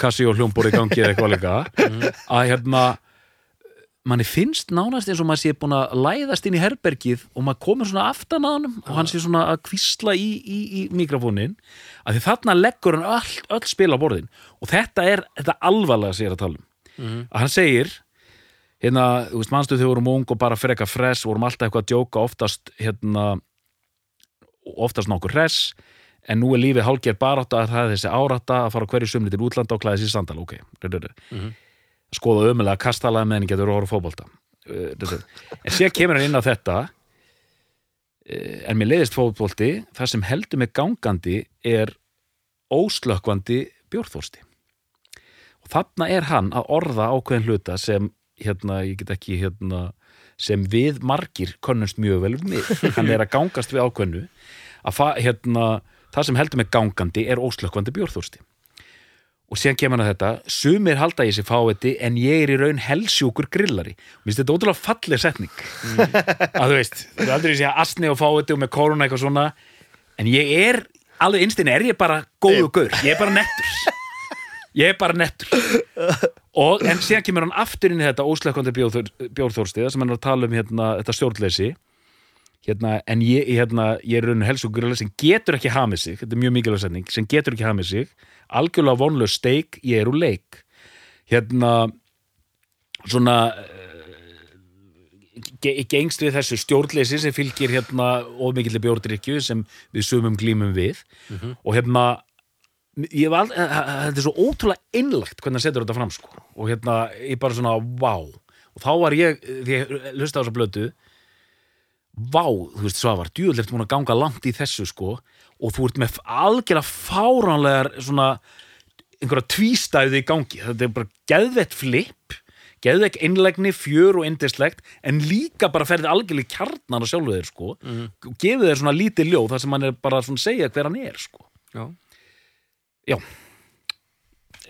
kassi og hljómbor í gangi eða eitthvað líka að hérna manni finnst nánast eins og maður sé búin að læðast inn í herbergið og maður komur svona aftan að honum og hann sé svona að kvísla í, í, í mikrofónin að því þarna leggur hann öll, öll spil á borðin. Og þetta er þetta alvarlega sér að tala um. Að hann segir hérna, þú veist, manstu þegar við vorum ung og bara freka fress, vorum alltaf eitthvað að djóka oftast hérna oftast nokkur hress en nú er lífið hálfgerð barátta að það er þessi árátta að fara hverju sumli til útlanda og klæða sér sandal, ok. Mhm. Skoða ömulega meðan getur að horfa á fótbolta? Uh, þetta er- en sér kemur hann inn á þetta uh, en mér leiðist fótbolti það sem heldur mig gangandi er óslökkvandi bjórþórsti og þarna er hann að orða ákveðin hluta sem hérna, ég get ekki hérna, sem við margir könnumst mjög vel með hann er að gangast við ákveðinu að hérna, það sem heldur mig gangandi er óslökkvandi bjórþórsti og síðan kemur hann að þetta sumir halda í sig fáiði en ég er í raun helsjúkur grillari. Mér finnst þetta ótrúlega falleg setning. Að þú veist, þú er aldrei að segja asni og fáiði og með koruna eitthvað svona en ég er, alveg einstinni er ég bara góðu gaur, ég er bara nettur. Ég er bara nettur. Og en síðan kemur hann aftur inn í þetta óslekkandi bjórþórstiða sem hann er að tala um hérna, þetta stjórnleysi hérna, en ég, hérna, ég er raun helsjúkur grillari sem getur ekki hamið sig, þetta er mjög mikilvæg setning sem getur ekki hamið sig. Algjörlega vonlaus steik, ég er úr leik. Hérna svona uh, gengst við þessu stjórnleysi sem fylgir hérna ómikillir bjórdrykju sem við sumum glímum við. Mm -hmm. og hérna eh, eh, þetta er svo ótrúlega innlagt hvernig það setur þetta fram sko. Og hérna ég bara svona, wow og þá var ég, því ég hlusta á þessa blötu vá, þú veist Svavar, djúðlegt múin að ganga langt í þessu sko og þú ert með algjörlega fáránlegar svona einhverja tvístæði í gangi. Þetta er bara geðvett flip geðvett innlegni, fjör og indislegt en líka bara ferðið algjörlega kjarnan á sjálfu þeir sko. Mm. og gefið þeir svona lítið ljóð þar sem hann er bara svona segja hver hann er sko. Já, Já,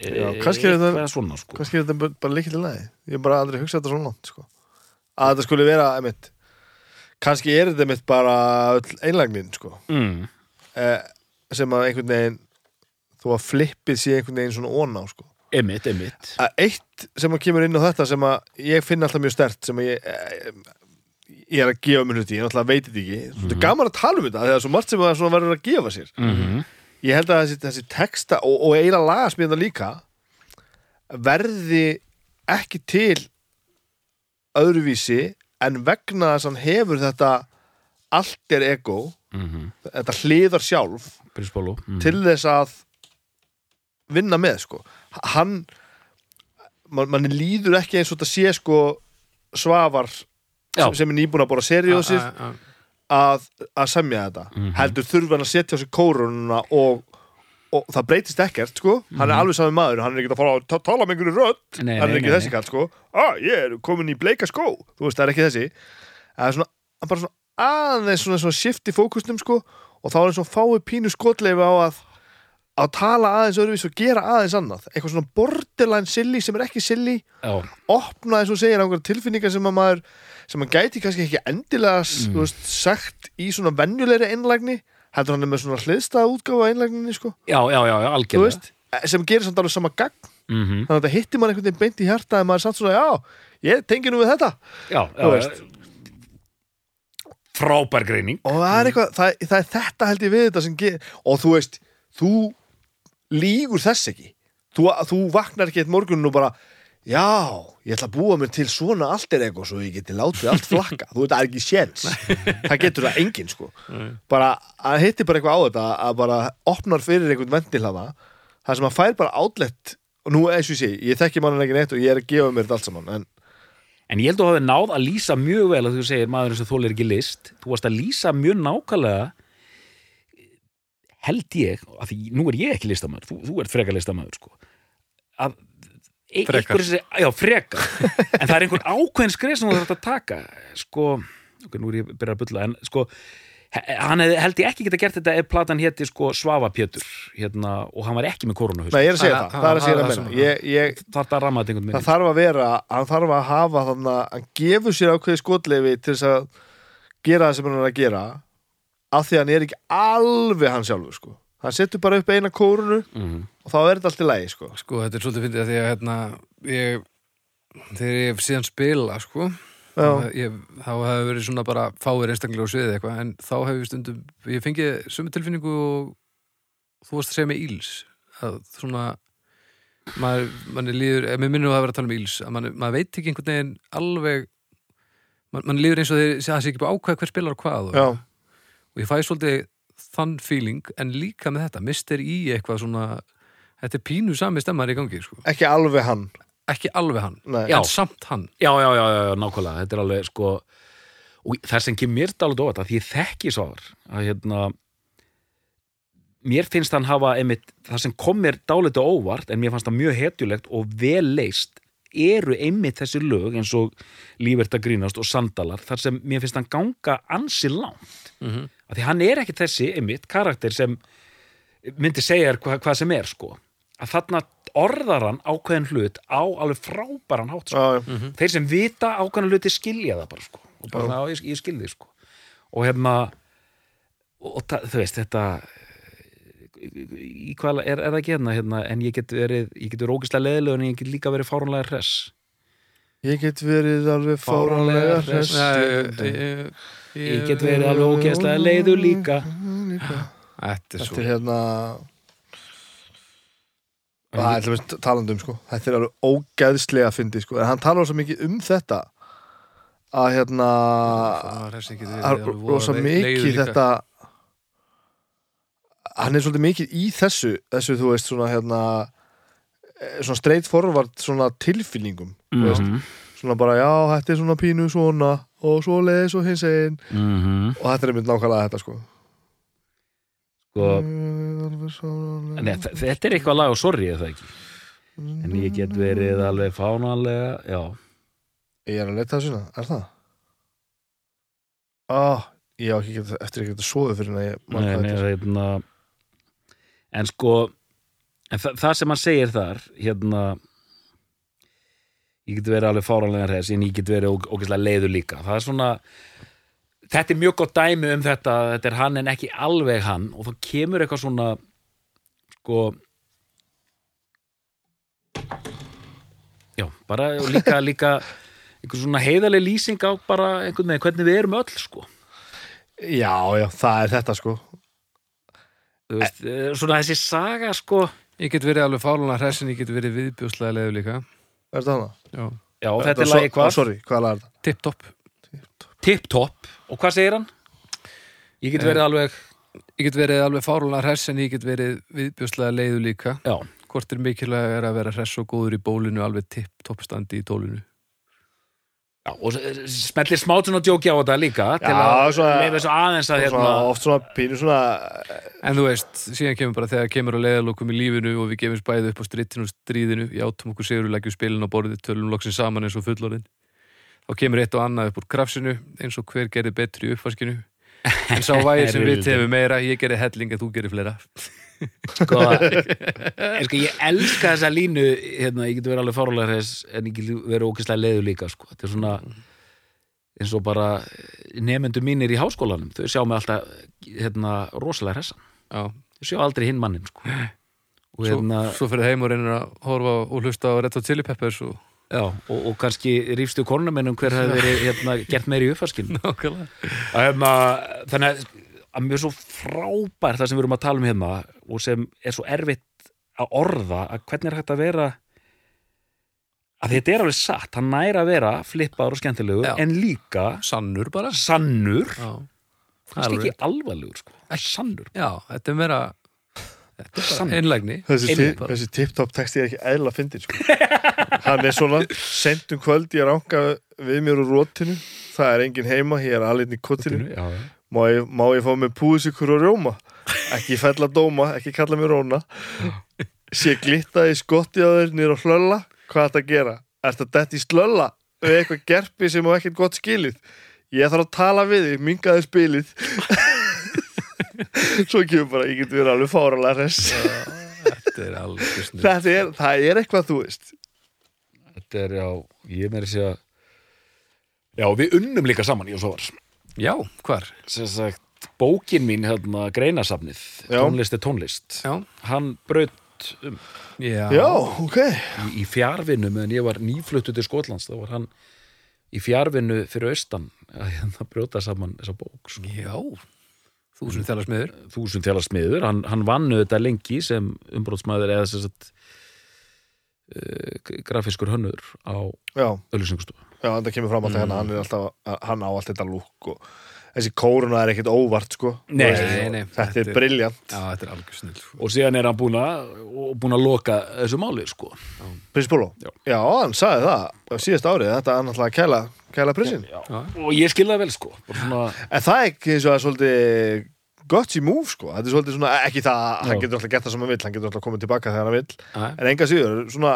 Já, kannski er þetta- svona sko. kannski er þetta bara- líkilega ég hef bara aldrei hugsað þetta svona sko. að þetta skulle vera einmitt, kannski er þetta einmitt bara einlagnin sko. mm. eh, sem að einhvern veginn þó að flippið sé einhvern veginn svona óná sko. Einmitt, einmitt að eitt sem að kemur inn á þetta sem að ég finn alltaf mjög stert sem að ég eh, ég er að gefa mér hluti, ég náttúrulega veit þetta ekki þetta er gaman að tala um þetta, þegar svo margt sem að verður að gefa sér mm ég held að þessi, þessi texta og, og eiginlega lagasmíðan líka verði ekki til öðruvísi en vegna þess að hann hefur þetta alter ego -hmm. þetta hliðar sjálf mm. til þess að vinna með sko hann man, manni líður ekki eins og þetta sé sko svafar sem, sem er nýbúin að bóra a- að, að semja þetta Mhm. heldur þurfa hann að setja á sig kórununa og, og það breytist ekkert sko. Hann er alveg sami maður, hann er ekki að fara að ta- tala með einhverju rödd, Mhm. Nei, hann er nei, ekki nei, þessi kall sko. Ah, ég er komin í bleika skó. Þú veist, það er ekki þessi. Það er svona, hann bara svona aðeins svona, svona shift í fókusnum sko og þá er eins og fáið pínu skotleifi á að að tala aðeins öðruvís og gera aðeins annað. Eitthvað svona borderline silly sem er ekki silly. Já, opna eins og segir einhverja tilfinningar sem að maður sem maður gæti kannski ekki endilega mm. veist, sagt í svona venjulegri einlægni heldur hann er með svona hliðstæða útgáfa einlægninni sko, já, já, já, algjörlega. veist eh, sem gerir samt alveg sama gagn. Mm þannig að þetta hittir mann einhvern veginn beint í hjarta en maður er samt svona, já, ég tengi nú við þetta. Já, já, frábær greining. Og það er eitthvað, það, það er þetta held ég við þetta sem gerir, og þú veist þú lígur þess ekki. Þú, þú vaknar ekki eitt morgun og bara já, ég ætla að búa mér til svona allt er eitthvað svo ég geti látið allt flakka. Þú veit, það er ekki séns. Það getur það enginn sko. Bara, að hitti bara eitthvað á þetta að bara opnar fyrir einhvern ventilhafa það sem að fær bara átlegt og nú eins og ég sé, ég þekki mannan ekki neitt og ég er að gefa mér þetta allt saman en En ég held að þú hafi náð að lýsa mjög vel að þú segir maður sem þólir ekki list þú varst að lýsa mjög nákvæmlega held ég að því nú er ég ekki listamæður þú, þú ert frekar listamæður sko að Frekar. einhver þessi, já frekar. (laughs) En það er einhver ákveðin skrif sem þú þarf að taka. Sko, ok, nú er ég að byrja að bulla en sko, hann hefði, held ég ekki geta gert þetta ef platan héti sko Svava Pétur hérna, og hann var ekki með koronahaus Nei, ég er að segja Það- það, er að segja það- meina ég, ég, þarf að ramma þetta einhvern það þarf að vera hann þarf að hafa þannig að hann gefur sér ákveði skotleifi til þess að gera það sem hann er að gera af því að hann er ekki alveg hann sjálfur sko. Hann setur bara upp eina kórunu Mhm. og þá er þetta allt í lagi sko. Sko, þetta er svolítið fyndið að því að hérna, ég, þegar ég síðan spila, sko, ég, þá hefur verið svona bara fáir einstaklega á sviðið eitthvað, en þá hef ég stundum, ég fengið sömu tilfinningu og þú varst að segja með íls, að svona, maður, manni líður, ef mér minnum að það vera að tala um íls, að manni, maður veit ekki einhvern veginn alveg, man, manni líður eins og þeir, það sé ekki bara ákveð hver spilar og hvað og, og ég fæ svolítið þann feeling, en líka með þetta, mister í eitthvað svona, þetta er pínu sami stemmar í gangi, sko. ekki alveg hann ekki alveg hann, Nei. Já. en samt hann já, já, já, já, já, nákvæmlega þetta er alveg sko og það sem kemur mér dálit óvart að því ég þekki svar að hérna mér finnst hann hafa einmitt, það sem kom mér dálit óvart en mér fannst það mjög hetjulegt og vel leist eru einmitt þessi lög eins og Lífert að grínast og Sandalar þar sem mér finnst hann ganga ansi langt mm -hmm. að því hann er ekki þessi einmitt karakter sem myndi segja hva, hvað sem er sko að þarna orðar hann ákveðin hlut á alveg frábæran hátt sko. Já, já. þeir sem vita ákveðin hluti skilja það bara sko. og bara, já, ég, ég skil því sko. og hérna og, það- þú veist, þetta í hvað er, er það ekki hérna, hérna en ég get verið, ég get verið ógislega leðilegur en ég get líka verið fáránlega hress Ég get verið alveg fáranlega hress. Nei, ég get verið alveg ógeðslega leiður líka. Þetta er Þetta svo er hérna Það er til dæmis talandi um sko. Þetta er alveg ógeðslega fyndi sko. En hann talar svo mikið um þetta að hérna Það er rosa mikið þetta hann er svolítið mikið í þessu þessu þú veist svona hérna svona straight forward svona tilfinningum þú veist, Mhm. svona bara já þetta er svona pínu svona og svo leiðis og hins einn Mhm. og þetta er mynd nákvæmlega þetta sko. Sko, Mm, Nei, þetta er eitthvað lag og sorry er það ekki? En ég get verið alveg fánalega já, Ég er að leita það svona, er það? Á, ég á ekki eftir ekki að svoðu fyrir en að ég nei, þetta. hérna. En sko en þa það sem hann segir þar hérna ég get verið alveg fánalega hress en ég get verið ógeðslega leiður líka. Það er svona þetta er mjög gott dæmi um þetta þetta er hann en ekki alveg hann og þá kemur eitthvað svona sko já, bara líka, (laughs) líka einhver svona heiðaleg lýsing á bara einhvern veginn hvernig við erum öll sko. Já, já, það er þetta sko. Þú veist, eh, svona þessi saga sko Ég get verið alveg fárlega hressin, ég get verið viðbjóðslega leðu líka Er þetta hana? Já. já, þetta er lagi hvað? Sorry, hvað lag er þetta? Tipp-topp Tip-top og hvað segir hann? ég get Eh, verið alveg Ég get verið alveg fárlega hressin, ég get verið viðbjóðslega leiðu líka já, Hvort er mikilvæg er að vera hress og góður í bólinu alveg tipp-topp standi í tólinu já og smellir smát svona djóki á þetta líka til Já, að svona- leifa þessu aðeins að hérna oft svona pínu svona En þú veist, síðan kemur bara þegar kemur að leiðalokum í lífinu og við gefum bæði upp á strittinu og stríðinu, játum okkur sigur, leggjum spilin á borðið, tölum loksin saman eins og fullorðin. Þá kemur eitt og annað upp úr krafsinu, eins og hver gerði betri í uppvaskinu. En sá (laughs) vægir sem við tefum meira, ég gerði helling að þú gerir fleira. Sko, (laughs) en sko ég elska þessa línu hérna, ég get verið alveg fárulega hreis en ég get verið ókislega leiður líka sko. þetta er svona eins og bara nefnendur mínir í háskólanum þau sjá mig alltaf hérna, rosalega hressan Já, þau sjá aldrei hinn mannin sko. og svo, hérna svo fyrir heim og reynir að horfa og hlusta á Red Hot Chili Peppers og Já, og, og kannski rífstu konumennum hver hefði verið hérna, gert meiri (laughs) nákvæmlega. hérna, þannig að, að mjög svo frábært það sem við erum að tala um hérna og sem er svo erfitt að orða að hvernig er hægt að vera að þetta er alveg satt hann næra að vera flippaður og skemmtilegur Já. en líka Sannur bara. sannur kannski Alveg. ekki alvarlegur sko. sannur Já, þetta er meira, þetta er bara Sannur. einlægni. Þessi, ti- þessi tip-top texti er ekki eðla fyndir sko. (laughs) Hann er svona Sent um kvöld ég ránka við mér úr rótinu Það er engin heima, ég er alveg í kottinu já, já. Má ég, má ég fá með púðsikur og rjóma? Ekki fella dóma, ekki kalla mér róna. Sé glitta í skotti á þeir nýr og hlölla. Hvað er þetta að gera? Er þetta dett í slölla? Við eitthvað gerpi sem á ekkert gott skilið? Ég þarf að tala við þig, mingaði spilið. (laughs) Svo kemur bara, ég get verið alveg fáralega res Þetta er alveg. Þetta er, það er eitthvað þú veist. Þetta er já, ég meira að segja já, við unnum líka saman ég og svo var Já, hvar? sem sagt, bókin mín hérna, greinasafnið, Já. tónlist er tónlist Já. hann braut um Já. Já, ok í, í fjárvinnu meðan ég var nýfluttu til Skotlands þá var hann í fjárvinnu fyrir austan að hérna brjóta saman þessa bók sko. Já. Þúsund þjála smiður. þúsund þjála smiður, hann, hann vannu þetta lengi sem umbrótsmaður eða sem sagt grafiskur hönnur á Já, öllusingustofu já, þetta kemur fram alltaf Mm. hérna Hann er alltaf, hann á allt þetta lúk og þessi kóruna er ekkert óvart sko Nei, veist, nei, nei. Þetta Þetta er briljant Já, þetta alveg snuð. og síðan er hann búin að búin að loka þessu máli sko. Prins Bóló Já. Já, hann sagði það á síðast árið Þetta er náttúrulega að kæla, kæla prinsinn Já. og ég skil það vel sko. Svona, En það er ekki eins og að svolítið gott í múf sko Þetta er svolítið svona, ekki það að hann getur alltaf gert það sem hann vill Hann getur alltaf komið tilbaka þegar hann vill Já. En enga síður, svona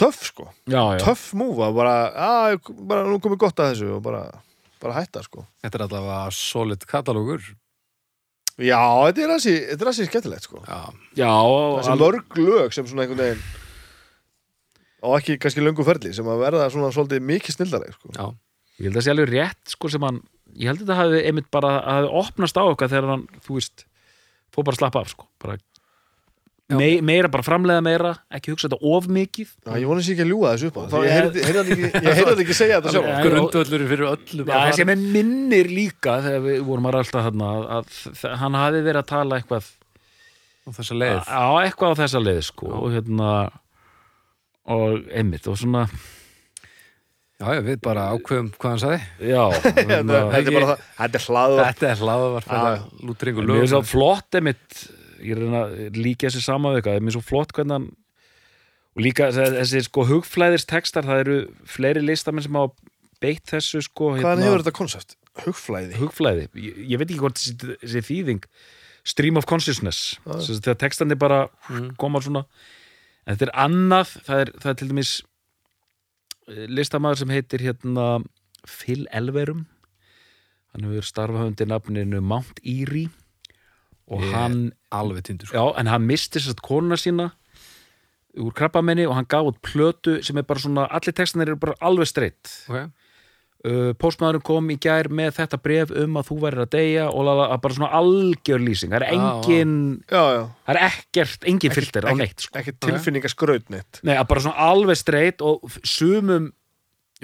töff sko já, já. Töff múf að bara, að, bara nú komið gott að þessu og bara, bara hætta sko Þetta er allavega solid katalógur. Já, þetta er hansi, þetta er hansi skemmtilegt sko Já, Já, Þessi mörg lög sem svona einhvern veginn og ekki kannski löngu ferli sem að verða svona svolítið mikið snildari sko. já, ég held að það sé alveg rétt sko sem hann, ég held að þetta hafi einmitt bara, að hafi opnast á okkar þegar hann, þú veist fór bara að slappa af sko. Bara mei, meira, bara framleiða meira ekki hugsa þetta of mikið. Já, ég vonið sér ekki að ljúga þessu upp á. Þá Ég- heyrði heyrði hann ekki, ég heyrði hann ekki segja þetta sjálf Nei, grundvöllur fyrir öllu Já, þessi með minnir líka þegar við vorum að að, að, að hann hafi verið að tala eitthvað á þessa leið. á eitthvað á þessa leið sko og hérna og einmitt og svona Já, já, við bara ákveðum hvað hann sagði. Já, Þetta (laughs) hérna, þetta er bara það, þetta er hlaðu Þetta er hlaðavar Já, fyrir lútringu mér er svo lög flott einmitt ég er að líka þessi sama við eitthvað mér er svo flott hvernig hann og líka þessi, sko hugflæðis textar það eru fleiri listamenn sem hafa beitt þessu sko Hvaðan hefur þetta konsept? Hugflæði? Hugflæði, ég, ég veit ekki hvort þessi, þessi þýðing stream of consciousness þegar textandi bara Mm. koma svona. En þetta er annað það er, það er til dæmis eh, listamaður sem heitir hérna Phil Elverum hann hefur starfað undir nafninu Mount Erie og Ég- hann Alveg tindur sko. já, en hann misti sérst konuna sína úr krabbamenni og hann gaf út plötu sem er bara svona, allir textanir eru bara alveg streitt okay. Uh, postmaðurinn kom í gær með þetta bref um að þú værir að deyja og að bara svona algjör lýsing það er engin, Já, já, það er ekkert engin filter á ekki- neitt sko. ekki tilfinningaskraut neitt Nei, bara svona alveg streitt og sumum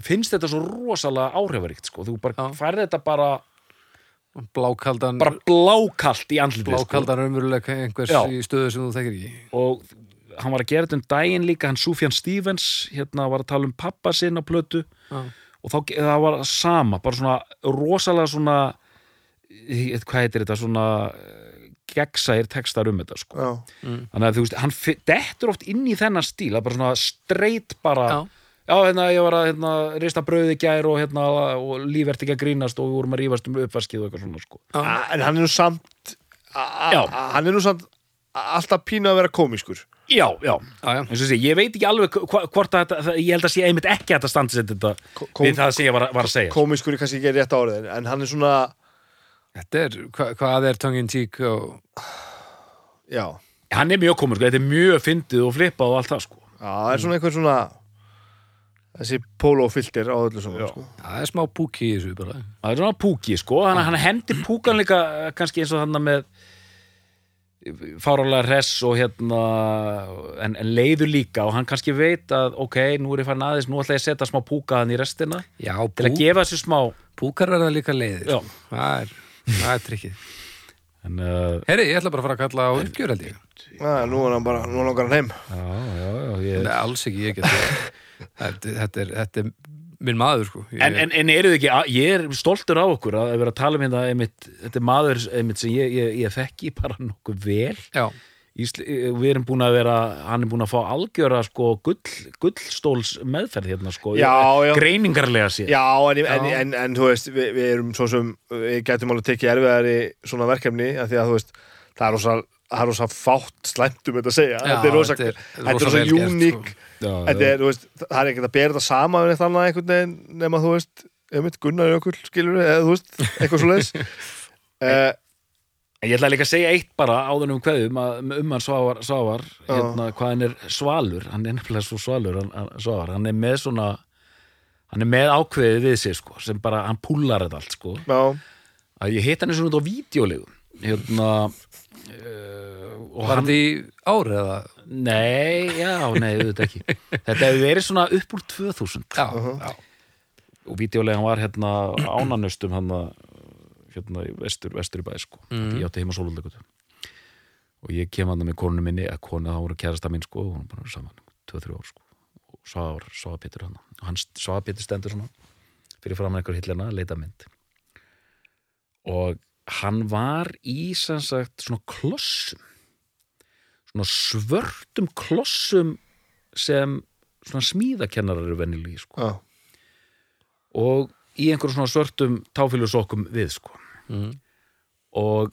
finnst þetta svo rosalega áhrifaríkt sko. þú bara færði þetta bara Blákaldan bara blákalt í andlitið sko. Blákaldan raunveruleika einhvers Já. í stöðu sem þú þekkir ekki og hann var að gera þetta um daginn líka hann Sufjan Stevens hérna var að tala um pappa sinn á plötu Já. Og þá það var sama bara svona rosalega svona hvað heitir þetta svona eh, gegnsæir textar um þetta sko. Já, þannig að þú veist, hann dettur oft inn í þennan stíl, er bara svona straight bara, Já. já, hérna ég var að hérna, rista brauði gær og hérna og líf ert ekki að grínast og við vorum að rífast um uppvaskið og eitthvað svona sko. A- en hann er nú samt Já. hann er nú samt alltaf pínu að vera komískur. Já, já, Já, já. sé, ég veit ekki alveg hvort að þetta, ég held að sé einmitt ekki að þetta standi sér þetta Ko- kom- við það sem ég var, var að segja. komískur er kannski ekki rétt árið en hann er svona, Þetta er, hva, hvað er tongue in cheek og já. Hann er mjög komur, sko, þetta er mjög fyndið og flippað og allt það sko. Já, það er svona einhver svona þessi pólófilter á öllu svona sko. það er smá púki í þessu bara. Það er svona púki sko, hann, hann hendir púkan líka eh, kannski eins og þannig með fárálega hress og hérna en, en leiður líka og hann kannski veit að ok, nú er ég farin aðeins, nú ætla ég að setja smá púka hann í restina Já, til að gefa sér smá. Púkar verða líka leiðir. Já. Það er, það er trikkið. En, uh, Herri, ég ætla bara að fara að kalla á uppgjör held ég. Já, nú er hann bara, nú er hann okkar heim. Já, já, já, ég, alls ekki, ég get þetta, (laughs) þetta, er, þetta er minn maður sko ég, En, en, en eru þið ekki, að- ég er stoltur á okkur að vera að tala um hérna einmitt, þetta er maður einmitt sem ég, ég, ég þekki bara nokkuð vel Já, Ísl, við erum búin að vera, hann er búin að fá algjöra sko gull, gullstóls meðferð hérna sko, Já, já. greiningarlega sér Já, en, en, Já. en, en þú veist, við, við erum svo sem við getum alveg tekið erfiðari svona verkefni af því að þú veist, það er rosa það er rosa fátt slæmt um þetta að segja. Já, þetta er rosa, þetta er- gert, uník það er ekkert að bera þetta sama við neitt annað einhvern veginn nema þú veist, Gunnar Jökull skilur eða þú veist, eitthvað svo leiðis uh, (laughs) En Ég ætla líka að segja eitt bara áður um hverjum að um hann Svavar, Svavar hérna, hvað hann er svalur hann er nefnilega svo svalur hann, hann, Svavar, hann er með svona hann er með ákveðið við sig sko, sem bara, hann púlar þetta allt sko. Að ég hitt hann eins og út á vídeolegu hérna og var hann, þetta í ári eða? Nei, já, nei, auðvitað ekki. (laughs) Þetta hefur verið svona upp úr 2000 Já, já, og vídeolegan var hérna ánanustum hann hérna í vestur, vestur í bæ sko. Mm. ég átti heima sólullegutu og ég kem hann með konu minni að konu þá voru kærasta minn sko, og hún bara saman 2-3 ár sko. og Svavar, Svavar Pétur hann og hann Svavar Pétur stendur svona fyrir fram einhver hillina, leita mynd og hann var í sem sagt svona klossum. Svona svörtum klossum sem svona smíðakennarar eru venjulegi sko. Já, og í einhverjum svona svörtum táfélusokkum við sko. Mm. og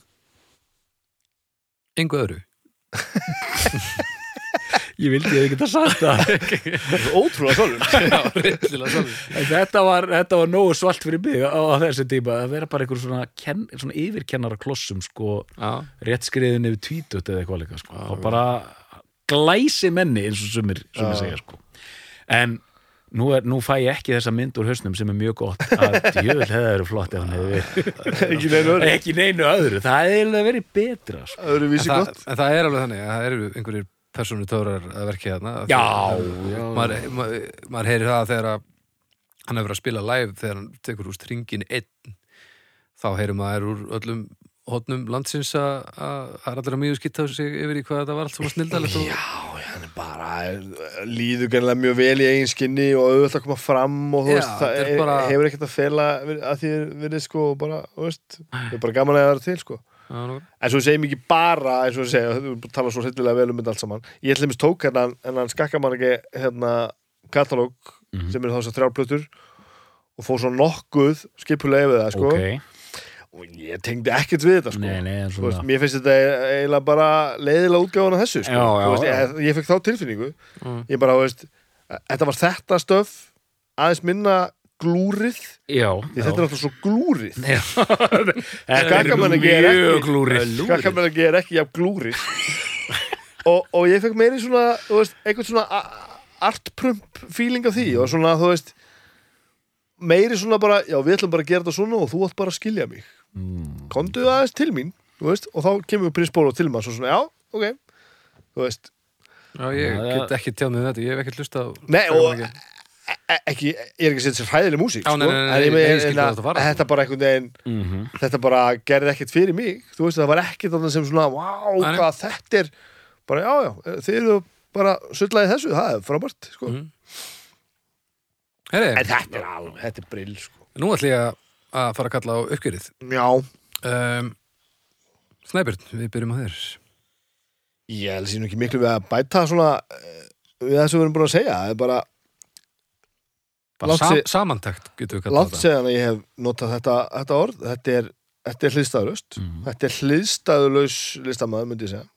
Engu öðru (laughs) ég vildi ég geta sagt það. (laughs) Ótrúlega svolum (laughs) þetta var, þetta var nógu svalt fyrir mig á, á þessu tíma að vera bara einhver svona, ken, svona yfirkennara klossum sko, Já, rétt skriðin yfir tvítut eða eitthvað líka sko. og bara glæsi menni eins og sumir, sumir segja sko. en nú, er, nú fæ ég ekki þessa mynd úr hausnum sem er mjög gott að (laughs) jöfnvel hefði verið flott ef hann hefði verið. Ekki neinu öðru. Ekki neinu öðru, það hefði verið betra sko. Öðru en vísi það, gott. en það er alveg þannig að það eru einhverjir persónu töfrar að verki þarna já, já, maður, maður, maður heyrir það þegar að hann hefur að spila live þegar hann tekur úr stringin einn þá heyrir maður úr öllum hotnum landsins að að það er allir að mjög skitta sig yfir í hvað þetta var allt svona snildalegt og Já, hann er bara líður gennilega mjög vel í eigin skinni og auðvitað að koma fram og þú veist, það er bara- hefur ekkert að fela að því verið sko bara, þú veist, það er bara gaman að það er til sko. En svo segjum ekki bara, eins og við segja, þú tala svo hryllilega vel um þetta allt saman. Ég ætlum að tók hérna, en hann skakka man ekki hérna katalóg sem er þá þess að þrjárplötur og fór svo nokkuð skipulega yfir það, sko. ok Og ég tengdi ekkert við þetta, sko. Nei, nei, veist, mér finnst þetta eiginlega bara leiðilega útgáfan af þessu, sko. Já, já, veist, ég, ég fekk þá tilfinningu. Mm. Ég bara, veist, þetta var þetta stöf, aðeins minna glúrið, já, því þetta er alltaf svo glúrið. (laughs) þetta Skakkamanningi er ekki- mjög glúrið. Skakkamanningi er ekki jafn glúrið. (laughs) Og, og ég fekk meiri svona þú veist, einhvern svona artprump feeling af því og svona þú veist meiri svona bara, já við ætlum bara að gera þetta svona og þú ætlum bara að skilja mig. Mm. komdu aðeins til mín, þú veist og þá kemur prins Bólo til maður svo svona, já, ok. Þú veist, Já, ég Já, get ekki tjánið þetta, ég hef ekki hlusta á Nei, og- ekki, ég er ekki að setja sér hræðileg músík sko, hvað þetta þetta bara einhvern veginn Mhm. þetta bara gerði ekkert fyrir mig. Þú veist, það var ekkert þarna sem svona wow, hvað þetta er. Bara, já, já, þið eru bara sullaði þessu, það er frábært sko. Herri, en þetta er alveg, þetta er brill sko. nú ætlum ég að- að fara að kalla á uppgjörið. Já, um, Snæbjörn, við byrjum á þér. Ég held sér nú ekki miklu við að bæta svona eh, við það sem við erum búin að segja. Það er bara Bara sam, samantækt getum við kallað langt þetta segjan að ég hef notað þetta, þetta orð þetta er, þetta er Mhm. þetta er hliðstæðurlaus listamaður myndi ég segja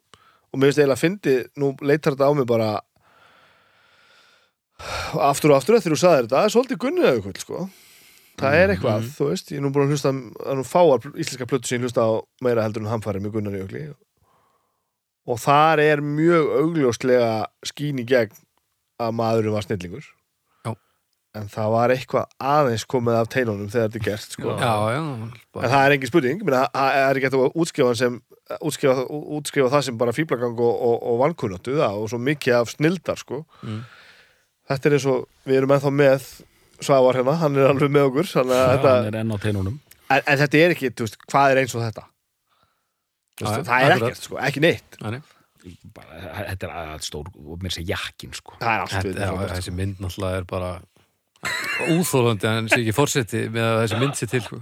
og mér finnst eiginlega að fyndi nú leitar þetta á mig bara aftur og aftur þegar þú sagðir þetta, það er svolítið gunnið auðvitað sko. það er eitthvað, Mhm. þú veist ég er nú búin að hlusta, það er nú fáar íslenska plötu ég hlusta á meira heldur en hamfæri með Gunnar Jökli og þar er mjög augljóslega skín í gegn að maðurinn var snillingur. En það var eitthvað aðeins komið af teinunum þegar þetta er gert sko. Já, já, En það er engin spurning, það er ekki hægt að útskrifa, sem, útskrifa, útskrifa það sem bara fíblagang og, og, og vankunnáttu það og svo mikið af snildar sko. Mm. Þetta er eins og við erum ennþá með Svavar hérna, hann er alveg með okkur þannig að Já, þetta, hann er enn á teinunum en, en þetta er ekki, veist, hvað er eins og þetta? Veist, já, það er ekkert, sko, ekki neitt Nei, nei. bara, þetta er stór og mér sé jakkin sko Það er allt við þessi mynd náttúrulega er bara úþólandi en sé ekki fórseti með að þessi mynd sé til sko.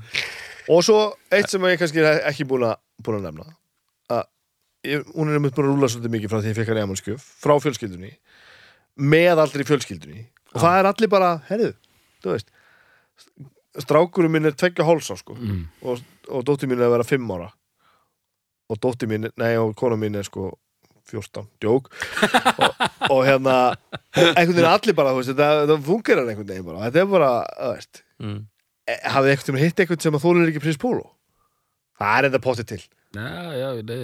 Og svo eitt sem ég kannski er ekki búin að, búin að nefna. Að ég, hún er einmitt búin að rúla svolítið mikið frá því ég fekk hann í amalskjöf frá fjölskyldunni með aldrei fjölskyldunni. Og það er allir bara, herðu, þú veist strákurinn minn er tveggja hálsa sko. Mm. og, og dóttir mín er að vera fimm ára. Og dóttir mín, nei og kona mín er sko 14, djók. (laughs) Og, og hérna einhvern veginn allir bara, þú veist, þetta fungerar einhvern veginn bara, þetta er bara, þú veist mm. e- hafið einhvern veginn hitt einhvern sem að þólir ekki prins Pólo það er enda pottið til. Já, já, nei,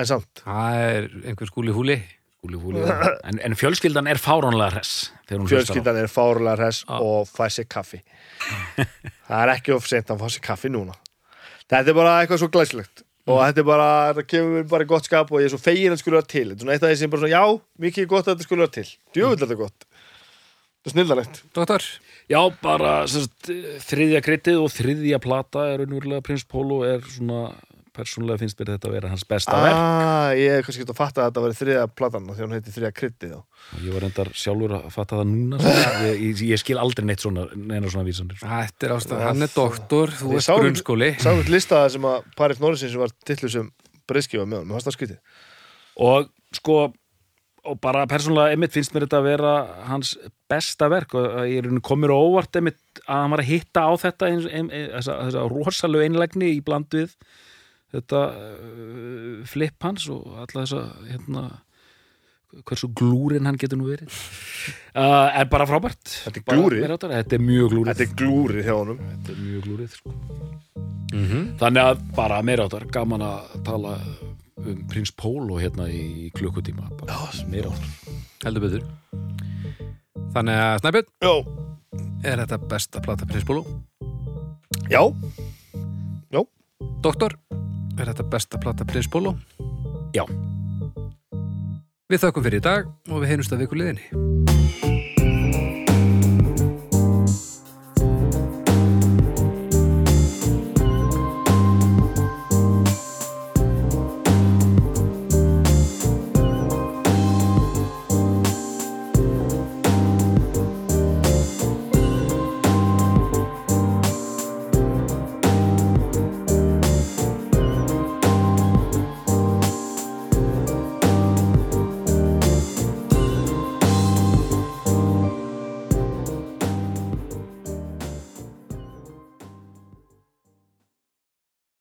en samt, Það er einhver skúli húli. Fúli, fúli, en, en fjölskyldan er fáránlega hress fjölskyldan er fárulega hress Já. og fæ sér kaffi. Það er ekki of sent að fá sér kaffi núna. Þetta er bara eitthvað svo glæslegt og þetta er bara, þetta kemur mér bara í gott skap og ég er svo fegin að þetta skulle vera til. Þetta er svona eitt af því sem bara svona, já, mikið gott að þetta skulle vera til. Djöfull er þetta gott. Þetta er snillalegt Doktor, Já, bara sérst, þriðja kryttið og þriðja plata er unnverulega Prins Pólo er svona, persónulega finnst mér þetta að vera hans besta verk. ah, ég hef kannski gett að fatta að þetta var þriða platan þegar hún heiti þriða þá Ég var reyndar sjálfur að fatta það núna, sko. (laughs) ég, ég, ég skil aldrei neitt svona, neina svona vísanir. þetta er ástæð Hann er doktor, þú Ég sá- grunnskóli sá eitt listaða sem að Paris Norrisins var tillu sem breyðskifa með hann, mér fannst það skytið Og sko, og bara persónulega einmitt finnst mér þetta að vera hans besta verk og að ég er komur á óvart einmitt að hann var að hitta á þetta eins, ein, ein, þessa, þessa rosalegu einlægni í bland við þetta uh, flip hans og alla þessa hérna, hversu glúrin hann getur nú verið. Uh, en bara frábært. Þetta er glúrið? þetta er mjög glúrið. Þetta er glúrið hjá honum. Þetta er mjög glúrið sko. mm þannig að bara meira áttar gaman að tala um prins Pólo hérna í klukkutíma. Bara meira áttar heldur betur. Þannig að Snæbjörn, Já, er þetta besta plata Prinsbólu? já, Doktor, er þetta besta plata Prinsbólu? Já. Við þökkum fyrir í dag og við heyrumst að viku liðinni